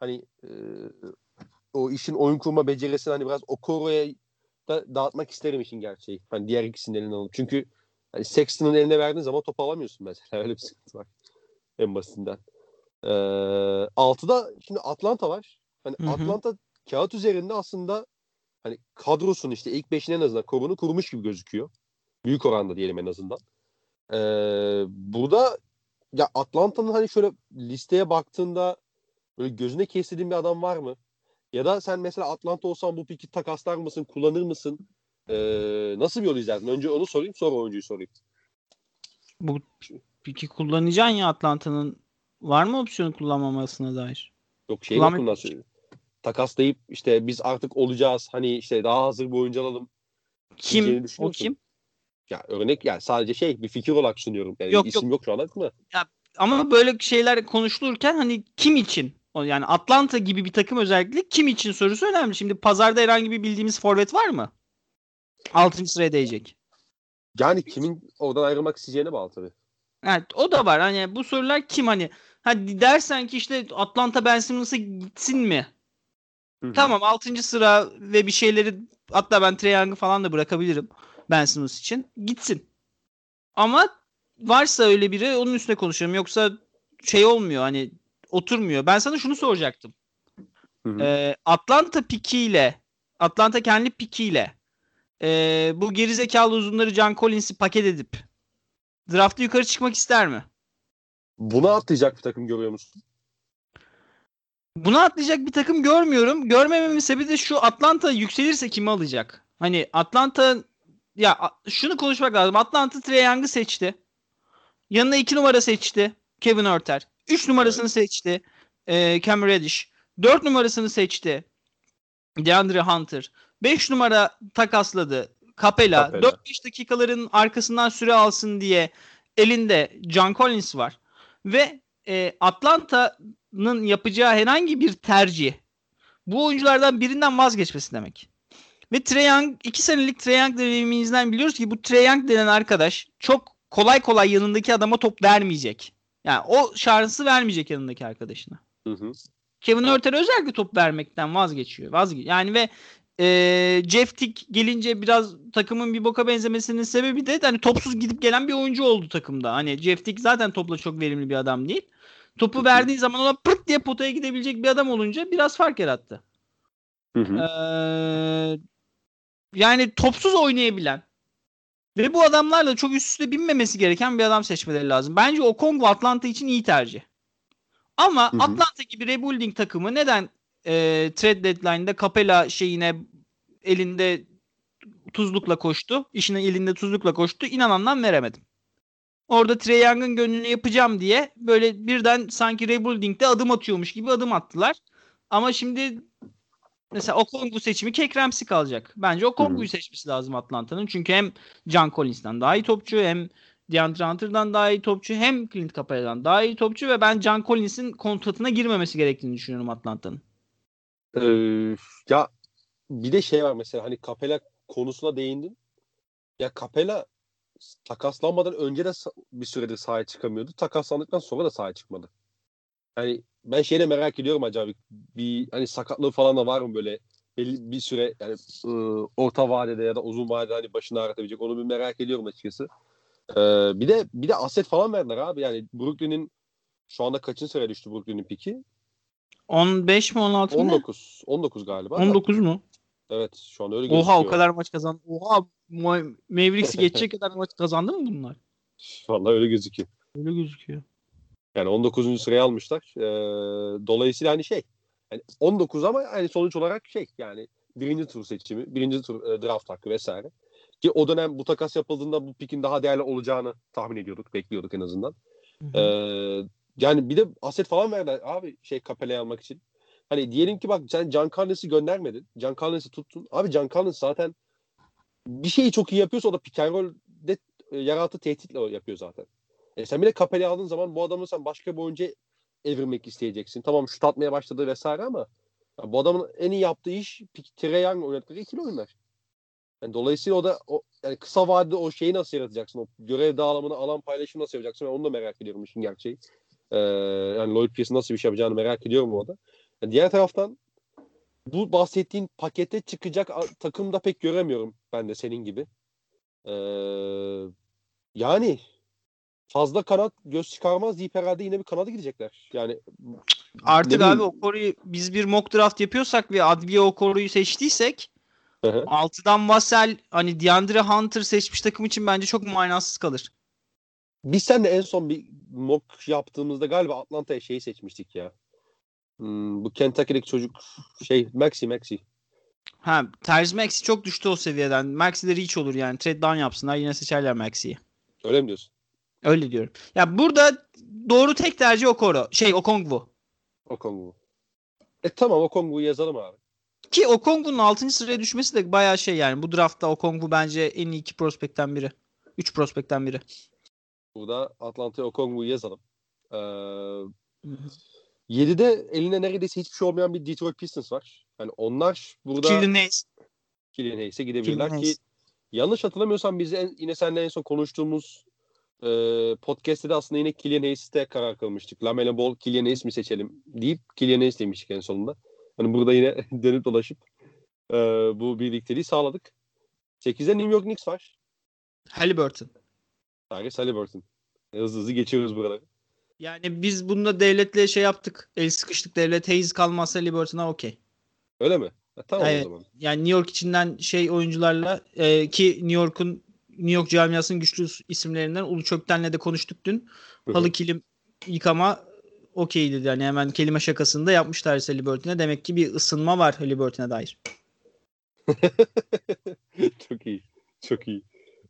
hani e, o işin oyun kurma becerisini hani biraz Okoro'ya da dağıtmak isterim işin gerçeği. Hani diğer ikisinin elinden alıp. Çünkü hani Sexton'ın eline verdiğin zaman topu alamıyorsun mesela. Öyle bir sıkıntı var. En basitinden. Ee, altıda şimdi Atlanta var. Hani Hı hı. Atlanta kağıt üzerinde aslında hani kadrosunu işte ilk beşin en azından korunu kurmuş gibi gözüküyor. Büyük oranda diyelim en azından. Ee, burada ya Atlanta'nın hani şöyle listeye baktığında böyle gözüne kestirdiğin bir adam var mı? Ya da sen mesela Atlanta olsan bu piki takaslar mısın, kullanır mısın? Ee, nasıl bir yol izlerdin? Önce onu sorayım, sonra oyuncuyu sorayım. Bu peki kullanacaksın ya Atlanta'nın var mı opsiyonu kullanmamasına dair? Yok şey Kullanmak- söylüyorum. Takaslayıp işte biz artık olacağız. Hani işte daha hazır bir oyuncu alalım. Kim? O kim? Ya örnek yani sadece şey bir fikir olarak sunuyorum. Yani Yok, isim yok. şu an aklımda. Ama böyle şeyler konuşulurken hani kim için? Yani Atlanta gibi bir takım özellikle kim için sorusu önemli. Şimdi pazarda herhangi bir bildiğimiz forvet var mı? 6. sıraya değecek. Yani kimin oradan ayrılmak isteyeceğine bağlı tabii. Evet o da var. Hani bu sorular kim hani? Hadi dersen ki işte Atlanta Ben Simmons'a gitsin mi? Hı hı. Tamam 6. sıra ve bir şeyleri hatta ben Trae Young'ı falan da bırakabilirim Ben Simmons için. Gitsin. Ama varsa öyle biri onun üstüne konuşalım. Yoksa şey olmuyor hani oturmuyor. Ben sana şunu soracaktım. Ee, Atlanta pikiyle Atlanta kendi pikiyle ee, bu gerizekalı uzunları John Collins'i paket edip draftta yukarı çıkmak ister mi? Buna atlayacak bir takım görüyor musun? Bunu atlayacak bir takım görmüyorum. Görmememin sebebi de şu Atlanta yükselirse kimi alacak? Hani Atlanta ya şunu konuşmak lazım. Atlanta Trae Young'ı seçti. Yanına 2 numara seçti. Kevin Örter. 3 numarasını evet. seçti. E, Cam Reddish. 4 numarasını seçti. DeAndre Hunter. 5 numara takasladı. Capella. Capella. 4-5 dakikaların arkasından süre alsın diye elinde John Collins var. Ve e, Atlanta'nın yapacağı herhangi bir tercih bu oyunculardan birinden vazgeçmesi demek. Ve Trae Young, 2 senelik Trae Young deneyimimizden biliyoruz ki bu Trae Young denen arkadaş çok kolay kolay yanındaki adama top vermeyecek. Yani o şansı vermeyecek yanındaki arkadaşına. Hı hı. Kevin Örter özellikle top vermekten vazgeçiyor. Vazge yani ve e, Jeff Tick gelince biraz takımın bir boka benzemesinin sebebi de hani topsuz gidip gelen bir oyuncu oldu takımda. Hani Jeff Tick zaten topla çok verimli bir adam değil. Topu verdiği zaman ona pırt diye potaya gidebilecek bir adam olunca biraz fark yarattı. Hı hı. Ee, yani topsuz oynayabilen ve bu adamlarla çok üst üste binmemesi gereken bir adam seçmeleri lazım. Bence o Kongo Atlanta için iyi tercih. Ama hı hı. Atlanta gibi rebuilding takımı neden e, trade deadline'da Capella şeyine elinde tuzlukla koştu. İşine elinde tuzlukla koştu. İnanandan veremedim. Orada Trey Young'ın gönlünü yapacağım diye böyle birden sanki rebuilding'de adım atıyormuş gibi adım attılar. Ama şimdi mesela Okongwu seçimi Kek Ramsey kalacak. Bence Okongwu'yu seçmesi lazım Atlanta'nın. Çünkü hem John Collins'ten daha iyi topçu hem DeAndre Hunter'dan daha iyi topçu hem Clint Capella'dan daha iyi topçu ve ben John Collins'in kontratına girmemesi gerektiğini düşünüyorum Atlanta'nın. Ee, ya bir de şey var mesela hani Capella konusuna değindin. Ya Capella takaslanmadan önce de bir süredir sahaya çıkamıyordu. Takaslandıktan sonra da sahaya çıkmadı. Yani ben şeyle merak ediyorum acaba bir hani sakatlığı falan da var mı böyle belli bir süre yani ıı, orta vadede ya da uzun vadede hani başını ağrıtabilecek onu bir merak ediyorum açıkçası. Ee, bir de bir de aset falan verdiler abi yani Brooklyn'in şu anda kaçın sıra düştü Brooklyn'in piki? 15 mi 16 mı? 19. 19 galiba. 19 mu? Evet şu anda öyle gözüküyor. Oha o kadar maç kazandı. Oha Mavericks'i geçecek kadar maç kazandı mı bunlar? Vallahi öyle gözüküyor. Öyle gözüküyor. Yani 19. sıraya almışlar. Ee, dolayısıyla hani şey yani 19 ama hani sonuç olarak şey yani birinci tur seçimi, birinci tur e, draft hakkı vesaire. Ki o dönem bu takas yapıldığında bu pikin daha değerli olacağını tahmin ediyorduk, bekliyorduk en azından. Ee, yani bir de aset falan verdiler abi şey Capella'yı almak için. Hani diyelim ki bak sen Can Carnes'i göndermedin. Can Carnes'i tuttun. Abi Can Carnes zaten bir şeyi çok iyi yapıyorsa o da pick and roll'de e, yaratı tehditle yapıyor zaten. E sen bir de Capella'yı aldığın zaman bu adamı sen başka bir oyuncu evirmek isteyeceksin. Tamam şut atmaya başladı vesaire ama bu adamın en iyi yaptığı iş Trey Young oynattığı ikili oyunlar. Yani dolayısıyla o da o, yani kısa vadede o şeyi nasıl yaratacaksın? O görev dağılımını, alan paylaşımı nasıl yapacaksın? Ben onu da merak ediyorum işin gerçeği. Ee, yani Lloyd Pierce'in nasıl bir şey yapacağını merak ediyorum orada. Yani diğer taraftan bu bahsettiğin pakete çıkacak takım da pek göremiyorum ben de senin gibi. Ee, yani fazla kanat göz çıkarmaz deyip herhalde yine bir kanada gidecekler. Yani artık abi o koruyu biz bir mock draft yapıyorsak ve Adviye o koruyu seçtiysek Hı-hı. altıdan Vassell hani DeAndre Hunter seçmiş takım için bence çok manasız kalır. Biz sen de en son bir mock yaptığımızda galiba Atlanta'ya şeyi seçmiştik ya. Hmm, bu Kentucky'deki çocuk şey Maxi Maxi. Ha Terzi Maxi çok düştü o seviyeden. Maxi de reach olur yani. Trade down yapsınlar yine seçerler Maxi'yi. Öyle mi diyorsun? Öyle diyorum. Ya burada doğru tek tercih Okoro. Şey Okongwu. Okongwu. E tamam Okongwu'yu yazalım abi. Ki Okongwu'nun 6. sıraya düşmesi de bayağı şey yani. Bu draftta Okongwu bence en iyi iki prospekten biri. 3 prospekten biri. Burada Atlanta'ya Okongwu'yu yazalım. Ee, 7'de eline neredeyse hiçbir şey olmayan bir Detroit Pistons var. Yani onlar burada Killian Hayes. Killian Hayes'e gidebilirler Killian ki Hayes. yanlış hatırlamıyorsam biz en, yine seninle en son konuştuğumuz e, podcast'te de aslında yine Killian Hayes'te karar kılmıştık. Lamelo Ball, Killian Hayes mi seçelim deyip Killian Hayes demiştik en sonunda. Hani burada yine dönüp dolaşıp e, bu birlikteliği sağladık. 8'de New York Knicks var. Halliburton. Tyrese Halliburton. Hızlı hızlı geçiyoruz buraları. Yani biz bunda devletle şey yaptık. El sıkıştık devlet. Hayes kalmazsa Liberton'a okey. Öyle mi? Ha, tamam evet. o zaman. Yani New York içinden şey oyuncularla e, ki New York'un New York camiasının güçlü isimlerinden Ulu Çökten'le de konuştuk dün. Halı kilim yıkama okey dedi. Yani hemen kelime şakasında yapmışlar Halliburton'a. Demek ki bir ısınma var Halliburton'a dair. çok iyi. Çok iyi.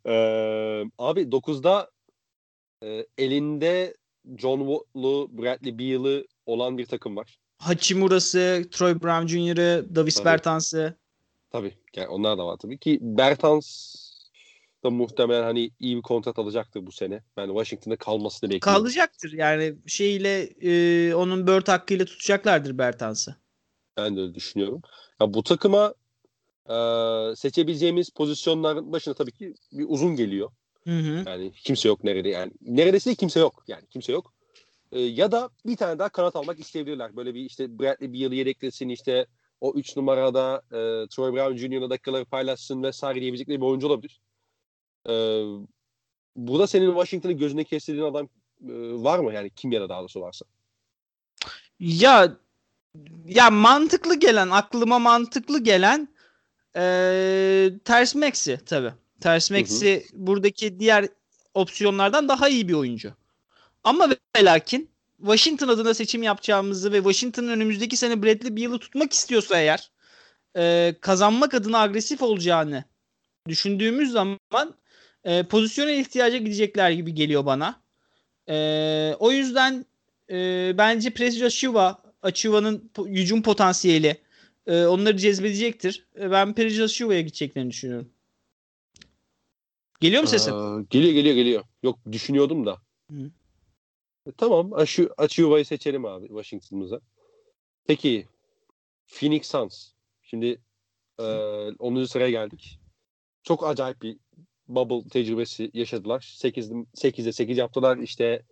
Ee, abi 9'da e, elinde John Wall'lu, Bradley Beal'ı olan bir takım var. Hachimura'sı, Troy Brown Jr.'ı, Davis Tabii. Bertans'ı. Tabii. Yani onlar da var tabii ki. Bertans da muhtemelen hani iyi bir kontrat alacaktır bu sene. Ben Washington'da kalmasını bekliyorum. Kalacaktır. Yani şeyle e, onun Bird hakkıyla tutacaklardır Bertans'ı. Ben de öyle düşünüyorum. Ya bu takıma e, seçebileceğimiz pozisyonların başına tabii ki bir uzun geliyor. Hı hı. Yani kimse yok nerede yani. Neredeyse kimse yok. Yani kimse yok. E, ya da bir tane daha kanat almak isteyebilirler. Böyle bir işte Bradley Beal'ı yedeklesin işte o 3 numarada e, Troy Brown Jr.'la dakikaları paylaşsın vesaire diyebilecekleri bir oyuncu olabilir. E, burada senin Washington'ı gözüne kestirdiğin adam e, var mı? Yani kim ya da daha doğrusu varsa. Ya ya mantıklı gelen, aklıma mantıklı gelen e, Ters Max'i tabii. Ters Max'i buradaki diğer opsiyonlardan daha iyi bir oyuncu. Ama ve lakin Washington adına seçim yapacağımızı ve Washington'ın önümüzdeki sene Bradley Beal'ı tutmak istiyorsa eğer e, kazanmak adına agresif olacağını düşündüğümüz zaman e, pozisyona ihtiyaca gidecekler gibi geliyor bana. E, o yüzden e, bence Precious Shiva, Achiva'nın po- hücum potansiyeli e, onları cezbedecektir. E, ben Precious Shiva'ya gideceklerini düşünüyorum. Geliyor mu sesim? Aa, geliyor geliyor geliyor. Yok düşünüyordum da. Hı. E, tamam. Açı, Açıyuva'yı seçelim abi Washington'ımıza. Peki Phoenix Suns. Şimdi e, 10. sıraya geldik. Çok acayip bir bubble tecrübesi yaşadılar. 8, 8'de 8 yaptılar. İşte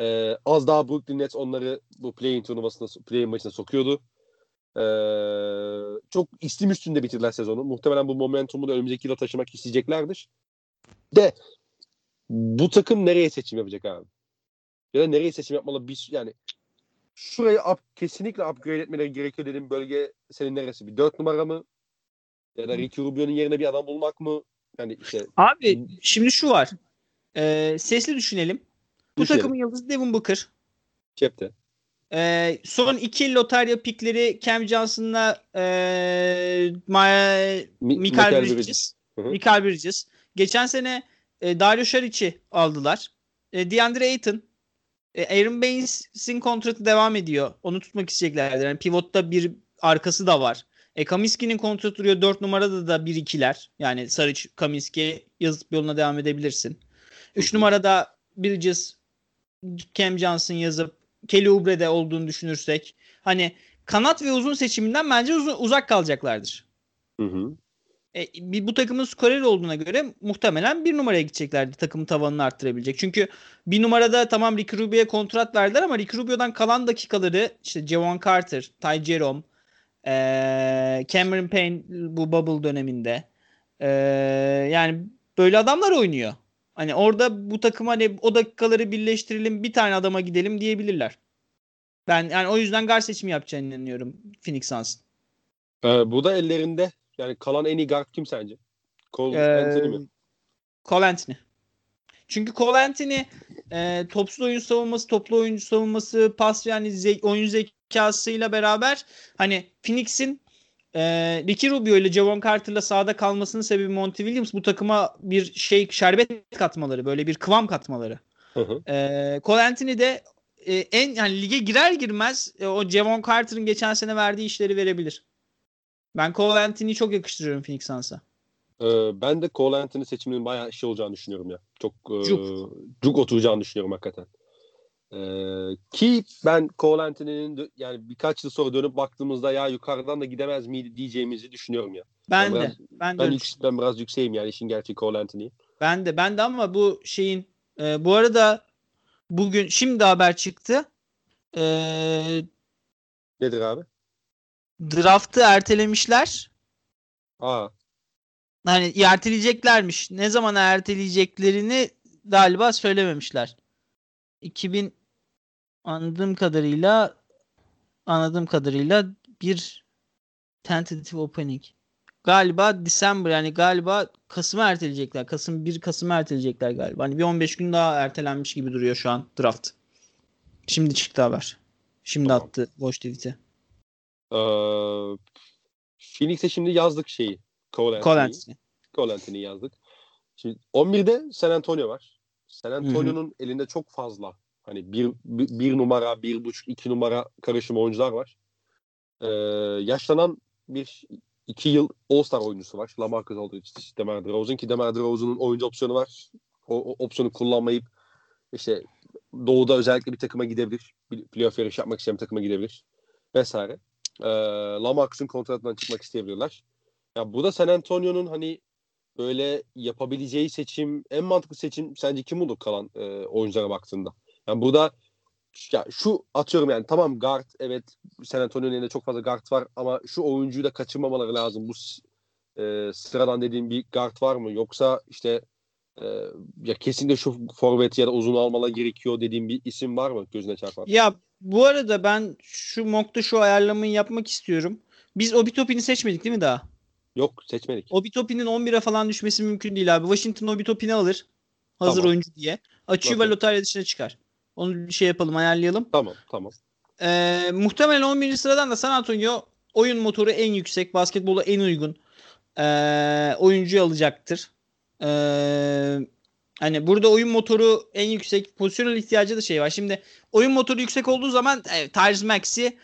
e, az daha Brooklyn Nets onları bu play-in turnuvasına, play-in maçına sokuyordu. E, çok istim üstünde bitirdiler sezonu. Muhtemelen bu momentumu da önümüzdeki yıla taşımak isteyeceklerdir. De bu takım nereye seçim yapacak abi? Ya da nereye seçim yapmalı? Bir, yani şurayı up, kesinlikle upgrade etmeleri gerekiyor dedim bölge senin neresi? Bir dört numara mı? Ya da Ricky Rubio'nun yerine bir adam bulmak mı? Yani işte Abi şimdi şu var. E, sesli düşünelim. Bu Düşünelim. takımın yıldızı Devin Booker. cepte. E, son iki lotarya pikleri Cam Johnson'la e, Ma- Mi- Michael Michael Bridges. Hı hı. Michael Bridges. Geçen sene e, Dario Saric'i aldılar. E, DeAndre Ayton. E, Aaron Baines'in kontratı devam ediyor. Onu tutmak isteyeceklerdir. Yani pivotta bir arkası da var. E, Kaminsky'nin kontratı duruyor. 4 numarada da 1-2'ler. Yani Saric, Kaminsky yazıp yoluna devam edebilirsin. 3 Hı hı. numarada Bridges, Cam Johnson yazıp Kelly Oubre'de olduğunu düşünürsek hani kanat ve uzun seçiminden bence uzun, uzak kalacaklardır. Hı hı. E, bir, bu takımın skoreri olduğuna göre muhtemelen bir numaraya gideceklerdi takımın tavanını arttırabilecek. Çünkü bir numarada tamam Ricky Rubio'ya kontrat verdiler ama Ricky Rubio'dan kalan dakikaları işte Javon Carter, Ty Jerome, e, Cameron Payne bu bubble döneminde e, yani böyle adamlar oynuyor. Hani orada bu takım hani o dakikaları birleştirelim bir tane adama gidelim diyebilirler. Ben yani o yüzden guard seçimi yapacağını inanıyorum Phoenix Suns'ın. Ee, bu da ellerinde. Yani kalan en iyi guard kim sence? Cole Ee, Anthony mi? Cole Anthony. Çünkü Cole Anthony e, topsuz oyun savunması, toplu oyuncu savunması, pas yani ze- oyun zekasıyla beraber hani Phoenix'in e, Ricky Rubio ile Javon Carter'la sahada kalmasının sebebi Monty Williams bu takıma bir şey şerbet katmaları, böyle bir kıvam katmaları. Hı hı. E, Cole Anthony de e, en yani lige girer girmez e, o Javon Carter'ın geçen sene verdiği işleri verebilir. Ben Cole Anthony'yi çok yakıştırıyorum Phoenix Suns'a. Ee, ben de Cole Anthony seçiminin bayağı şey olacağını düşünüyorum ya. Çok e, Cuk. cuk oturacağını düşünüyorum hakikaten. Ee, ki ben Cole Anthony'nin yani birkaç yıl sonra dönüp baktığımızda ya yukarıdan da gidemez miydi diyeceğimizi düşünüyorum ya. Ben Ben de. biraz- Ben de. Ben, öyle yük, ben biraz yükseğim yani işin gerçeği Cole Anthony. Ben de ben de ama bu şeyin e, bu arada bugün şimdi haber çıktı. E, Nedir abi? Draft'ı ertelemişler. Aa, Hani erteleyeceklermiş. Ne zaman erteleyeceklerini galiba söylememişler. 2000 anladığım kadarıyla anladığım kadarıyla bir tentative opening. Galiba December yani galiba Kasım'a erteleyecekler. Kasım 1 Kasım'a erteleyecekler galiba. Hani bir 15 gün daha ertelenmiş gibi duruyor şu an draft. Şimdi çıktı haber. Şimdi Tamam. attı Watch tweet'i. Ee, Phoenix'e şimdi yazdık şeyi. Cole Anthony'yi. Anthony. Cole Anthony'yi yazdık. Şimdi 11'de San Antonio var. San Antonio'nun elinde çok fazla hani bir, bir, bir numara, bir buçuk, iki numara karışım oyuncular var. Ee, yaşlanan bir iki yıl All-Star oyuncusu var. Lamarcus Aldridge, Demar DeRozan ki Demar DeRozan'ın oyuncu opsiyonu var. O, o opsiyonu kullanmayıp işte doğuda özellikle bir takıma gidebilir. Playoff yarışı yapmak isteyen bir takıma gidebilir. Vesaire. Ee, Lamarcus'un kontratından çıkmak isteyebilirler. Ya bu da San Antonio'nun hani böyle yapabileceği seçim, en mantıklı seçim sence kim olur kalan e, oyunculara baktığında? Yani burada ya şu atıyorum yani tamam guard evet San Antonio'nun elinde çok fazla guard var ama şu oyuncuyu da kaçırmamaları lazım. Bu e, sıradan dediğim bir guard var mı? Yoksa işte e, ya kesinlikle şu forvet ya da uzun almaları gerekiyor dediğim bir isim var mı gözüne çarpan? Ya bu arada ben şu mock'ta şu ayarlamayı yapmak istiyorum. Biz Obi Toppin'i seçmedik değil mi daha? Yok seçmedik. Obi Toppin'in 11'e falan düşmesi mümkün değil abi. Washington Obi Toppin'i alır. Hazır Tamam. oyuncu diye. Açıyor ve lotarya dışına çıkar. Onu bir şey yapalım ayarlayalım. Tamam tamam. Ee, muhtemelen 11. sıradan da San Antonio oyun motoru en yüksek, basketbola en uygun ee, oyuncuyu alacaktır. Ee, hani burada oyun motoru en yüksek, pozisyonel ihtiyacı da şey var. Şimdi oyun motoru yüksek olduğu zaman evet, Tyrese Maxey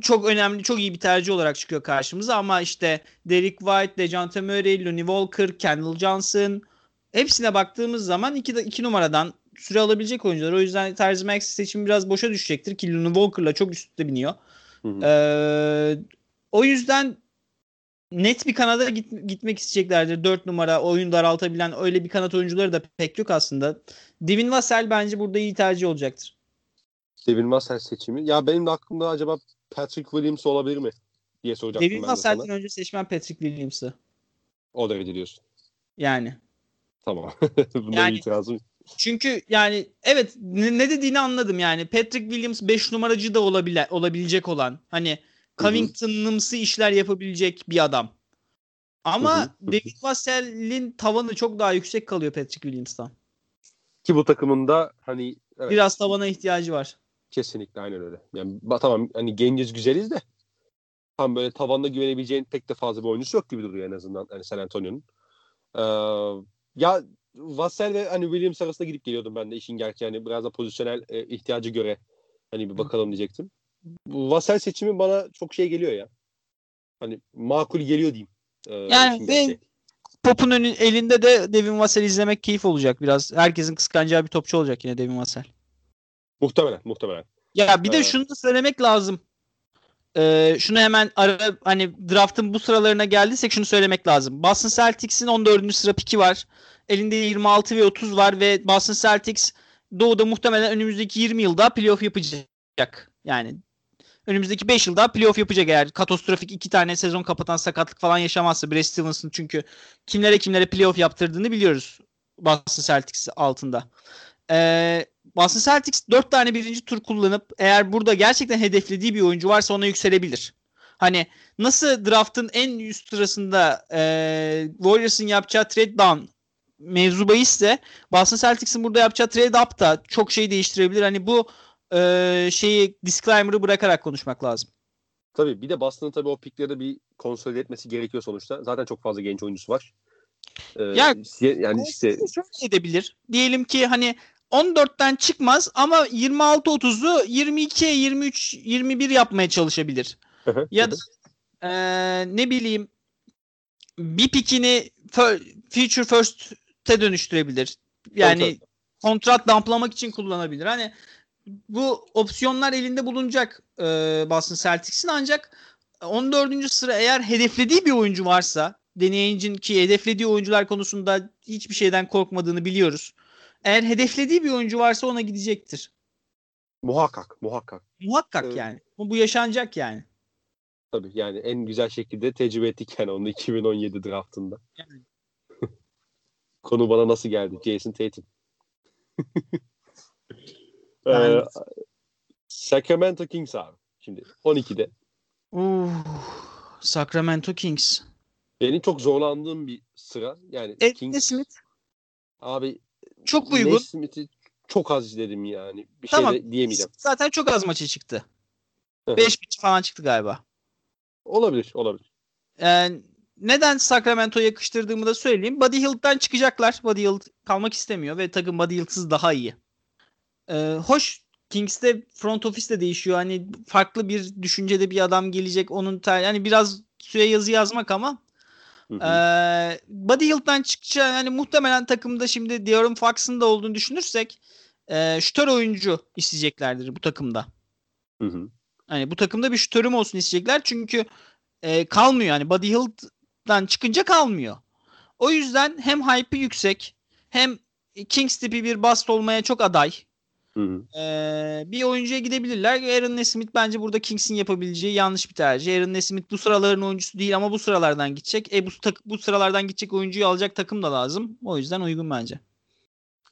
çok önemli, çok iyi bir tercih olarak çıkıyor karşımıza ama işte Derek White, DeJounte Murray, Lonnie Walker, Kendall Johnson hepsine baktığımız zaman iki, iki numaradan süre alabilecek oyuncular. O yüzden Tyrese Maxey seçimi biraz boşa düşecektir ki Lonnie Walker'la çok üstte biniyor. Hı hı. Ee, o yüzden net bir kanada git, gitmek isteyeceklerdir. 4 numara oyun daraltabilen öyle bir kanat oyuncuları da pek yok aslında. Devin Vassell bence burada iyi tercih olacaktır. Devin Vassell seçimi. Ya benim de aklımda acaba Patrick Williams olabilir mi diye soracaktım Devin ben de sana. Vassell'den önce seçmen Patrick Williams'ı. O derece diyorsun. Yani. Tamam. Bunda Yani- itirazım. Çünkü yani evet ne, ne dediğini anladım yani. Patrick Williams 5 numaracı da olabile, olabilecek olan hani Covington'ımsı işler yapabilecek bir adam. Ama Hı hı. Devin Vassell'in tavanı çok daha yüksek kalıyor Patrick Williams'tan. Ki bu takımında hani evet, Biraz tavana ihtiyacı var. kesinlikle aynen öyle. Yani tamam hani genciz güzeliz de tam böyle tavanda güvenebileceğin pek de fazla bir oyuncusu yok gibi duruyor en azından hani San Antonio'nun. Ee, ya Vassell ve hani Williams arasında gidip geliyordum ben de işin gerçeği. Yani biraz da pozisyonel e, ihtiyacı göre hani bir bakalım diyecektim. Bu Vassell seçimi bana çok şey geliyor ya. Hani makul geliyor diyeyim. Ee, Yani ve- gerçeği. Pop'un önü, elinde de Devin Vassell izlemek keyif olacak biraz. Herkesin kıskanacağı bir topçu olacak yine Devin Vassell. Muhtemelen, muhtemelen. Ya bir de Evet. şunu da söylemek lazım. Ee, şunu hemen ara hani draft'ın bu sıralarına geldiysek şunu söylemek lazım. Boston Celtics'in 14. sıra piki var. Elinde 26 ve 30 var ve Boston Celtics Doğu'da muhtemelen önümüzdeki 20 yılda playoff yapacak. Yani önümüzdeki 5 yılda playoff yapacak eğer katastrofik iki tane sezon kapatan sakatlık falan yaşamazsa Brad Stevens'ın çünkü kimlere kimlere playoff yaptırdığını biliyoruz Boston Celtics altında. Ee, Boston Celtics 4 tane birinci tur kullanıp eğer burada gerçekten hedeflediği bir oyuncu varsa ona yükselebilir. Hani nasıl draftın en üst sırasında e, Warriors'ın yapacağı trade down mevzu bahisse Boston Celtics'in burada yapacağı trade up da çok şey değiştirebilir. Hani bu e, şeyi disclaimer'ı bırakarak konuşmak lazım. Tabii bir de Boston'ın tabii o pikleri bir konsolide etmesi gerekiyor sonuçta. Zaten çok fazla genç oyuncusu var. Ee, Ya- yani işte Şöyle edebilir. Diyelim ki hani 14'ten çıkmaz ama 26-30'u 22'ye 23 21 yapmaya çalışabilir. Ya da eee, ne bileyim bir pikini future first'e dönüştürebilir. Yani Tabii, kontrat damplamak için kullanabilir. Hani bu opsiyonlar elinde bulunacak eee Boston Celtics'in ancak 14. sıra eğer hedeflediği bir oyuncu varsa deneyicinin ki hedeflediği oyuncular konusunda hiçbir şeyden korkmadığını biliyoruz. Eğer hedeflediği bir oyuncu varsa ona gidecektir. muhakkak muhakkak. Muhakkak Evet. yani. Bu, bu yaşanacak yani. Tabii yani en güzel şekilde tecrübe ettik yani onu 2017 draftında. Yani. Konu bana nasıl geldi? Jason Tatum. ee, Yani- Sacramento Kings abi. Şimdi 12'de. Uh, Sacramento Kings. Benim çok zorlandığım bir sıra. Yani Ed Kings Smith abi çok uygun. Nesmith'i çok az izledim yani. Bir Tamam. şey de diyemeyeceğim. Zaten çok az maçı çıktı. Hı hı. 5.5 falan çıktı galiba. Olabilir, olabilir. Ee, neden Sacramento'ya yakıştırdığımı da söyleyeyim. Buddy Hield'dan çıkacaklar. Buddy Hield kalmak istemiyor ve takım Buddy Hield'sız daha iyi. Ee, hoş Kings'te front office de değişiyor. Hani farklı bir düşüncede bir adam gelecek. Onun ter yani biraz süre yazı yazmak ama Hı hı. ee, Buddy Hield'dan çıkacağı yani muhtemelen takımda şimdi De'Aaron Fox'ın da olduğunu düşünürsek ee, şütör oyuncu isteyeceklerdir bu takımda. Hı hı. Hani bu takımda bir şütörüm olsun isteyecekler. Çünkü e, kalmıyor. Yani Buddy Hield'dan çıkınca kalmıyor. O yüzden hem hype'ı yüksek hem Kings tipi bir bast olmaya çok aday. Hı hı. bir oyuncuya gidebilirler. Aaron Nesmith bence burada Kings'in yapabileceği yanlış bir tercih. Aaron Nesmith bu sıraların oyuncusu değil ama bu sıralardan gidecek. E bu, tak- bu sıralardan gidecek oyuncuyu alacak takım da lazım. O yüzden uygun bence.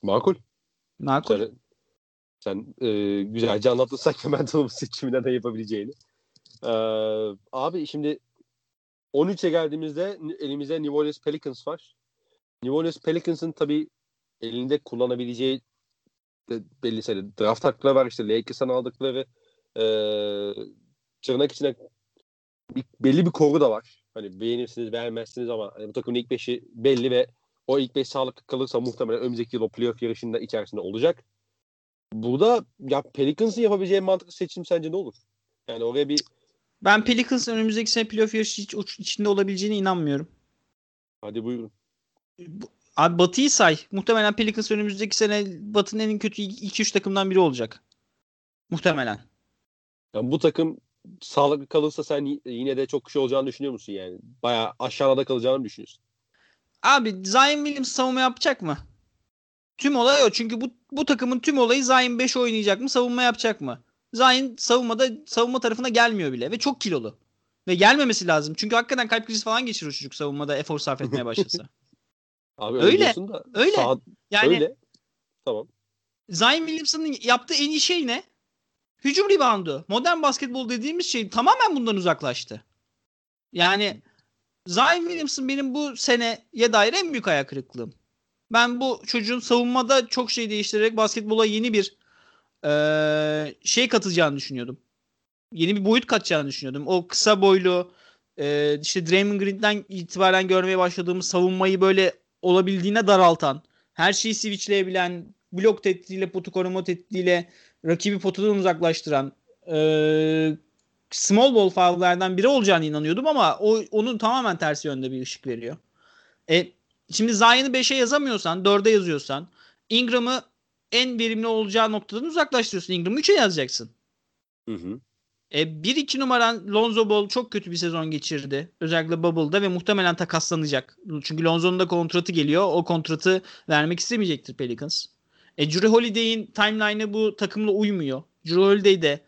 Makul. Makul. Sen, sen e, güzelce anlattın Sacramento'nun seçiminden ne yapabileceğini. Ee, abi şimdi 13'e geldiğimizde elimizde New Orleans Pelicans var. New Orleans Pelicans'ın tabii elinde kullanabileceği de belli sayıda draft hakları var. İşte Lakers'tan aldıkları e, tırnak içine bir, belli bir koru da var. Hani beğenirsiniz beğenmezsiniz ama hani bu takımın ilk beşi belli ve o ilk beş sağlıklı kalırsa muhtemelen önümüzdeki yıl o playoff yarışında içerisinde olacak. Burada ya Pelicans'ın yapabileceği mantıklı seçim sence ne olur? Yani oraya bir Ben Pelicans önümüzdeki sene playoff yarışı hiç içinde olabileceğine inanmıyorum. hadi buyurun. Abi Batı'yı say. Muhtemelen Pelicans önümüzdeki sene Batı'nın en kötü 2-3 takımdan biri olacak. Muhtemelen. Yani bu takım sağlıklı kalırsa sen yine de çok şey olacağını düşünüyor musun yani? Bayağı aşağıda kalacağını düşünüyorsun? Abi Zion Williams savunma yapacak mı? Tüm olay o. Çünkü bu, bu takımın tüm olayı Zion 5 oynayacak mı? Savunma yapacak mı? Zion savunmada savunma tarafına gelmiyor bile ve çok kilolu. Ve gelmemesi lazım. Çünkü hakikaten kalp krizi falan geçirir o çocuk savunmada efor sarf etmeye başlasa. Abi öyle, da öyle. sağ- Yani öyle. Tamam. Zion Williamson'ın yaptığı en iyi şey ne? Hücum reboundu. Modern basketbol dediğimiz şey tamamen bundan uzaklaştı. Yani Zion Williamson benim bu seneye dair en büyük ayak kırıklığım. Ben bu çocuğun savunmada çok şey değiştirerek basketbola yeni bir eee, şey katacağını düşünüyordum. Yeni bir boyut katacağını düşünüyordum. O kısa boylu eee, işte Draymond Green'den itibaren görmeye başladığımız savunmayı böyle olabildiğine daraltan, her şeyi switchleyebilen, blok tehdidiyle, potu koruma tehdidiyle rakibi potadan uzaklaştıran eee, small ball foul'lardan biri olacağını inanıyordum ama o onun tamamen tersi yönde bir ışık veriyor. E, şimdi Zion'ı 5'e yazamıyorsan, 4'e yazıyorsan Ingram'ı en verimli olacağı noktadan uzaklaştırıyorsun. Ingram'ı 3'e yazacaksın. Hı hı. E, 1-2 numaran Lonzo Ball çok kötü bir sezon geçirdi. Özellikle Bubble'da ve muhtemelen takaslanacak. Çünkü Lonzo'nun da kontratı geliyor. O kontratı vermek istemeyecektir Pelicans. E, Drew Holiday'in timeline'ı bu takımla uymuyor. Drew Holiday de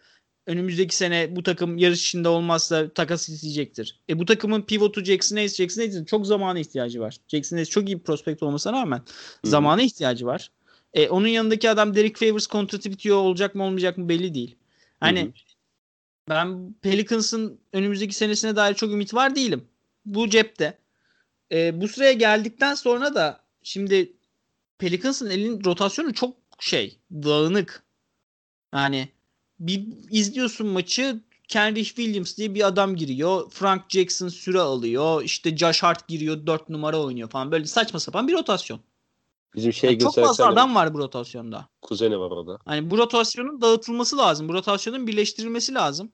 önümüzdeki sene bu takım yarış içinde olmazsa takas isteyecektir. E bu takımın pivotu Jackson Hayes. Jackson Hayes'in çok zamana ihtiyacı var. Jackson Hayes çok iyi bir prospekt olmasına rağmen hı. zamana ihtiyacı var. E, onun yanındaki adam Derek Favors kontratı bitiyor olacak mı olmayacak mı belli değil. Hani Hı hı. Ben Pelicans'ın önümüzdeki senesine dair çok ümit var değilim. Bu cepte. E, bu sıraya geldikten sonra da şimdi Pelicans'ın elin rotasyonu çok şey dağınık. Yani bir izliyorsun maçı Kendrick Williams diye bir adam giriyor. Frank Jackson süre alıyor. İşte Josh Hart giriyor 4 numara oynuyor falan. Böyle saçma sapan bir rotasyon. Bizim şey Yani çok fazla adam var bu rotasyonda. Kuzeni var orada. Hani bu rotasyonun dağıtılması lazım. Bu rotasyonun birleştirilmesi lazım.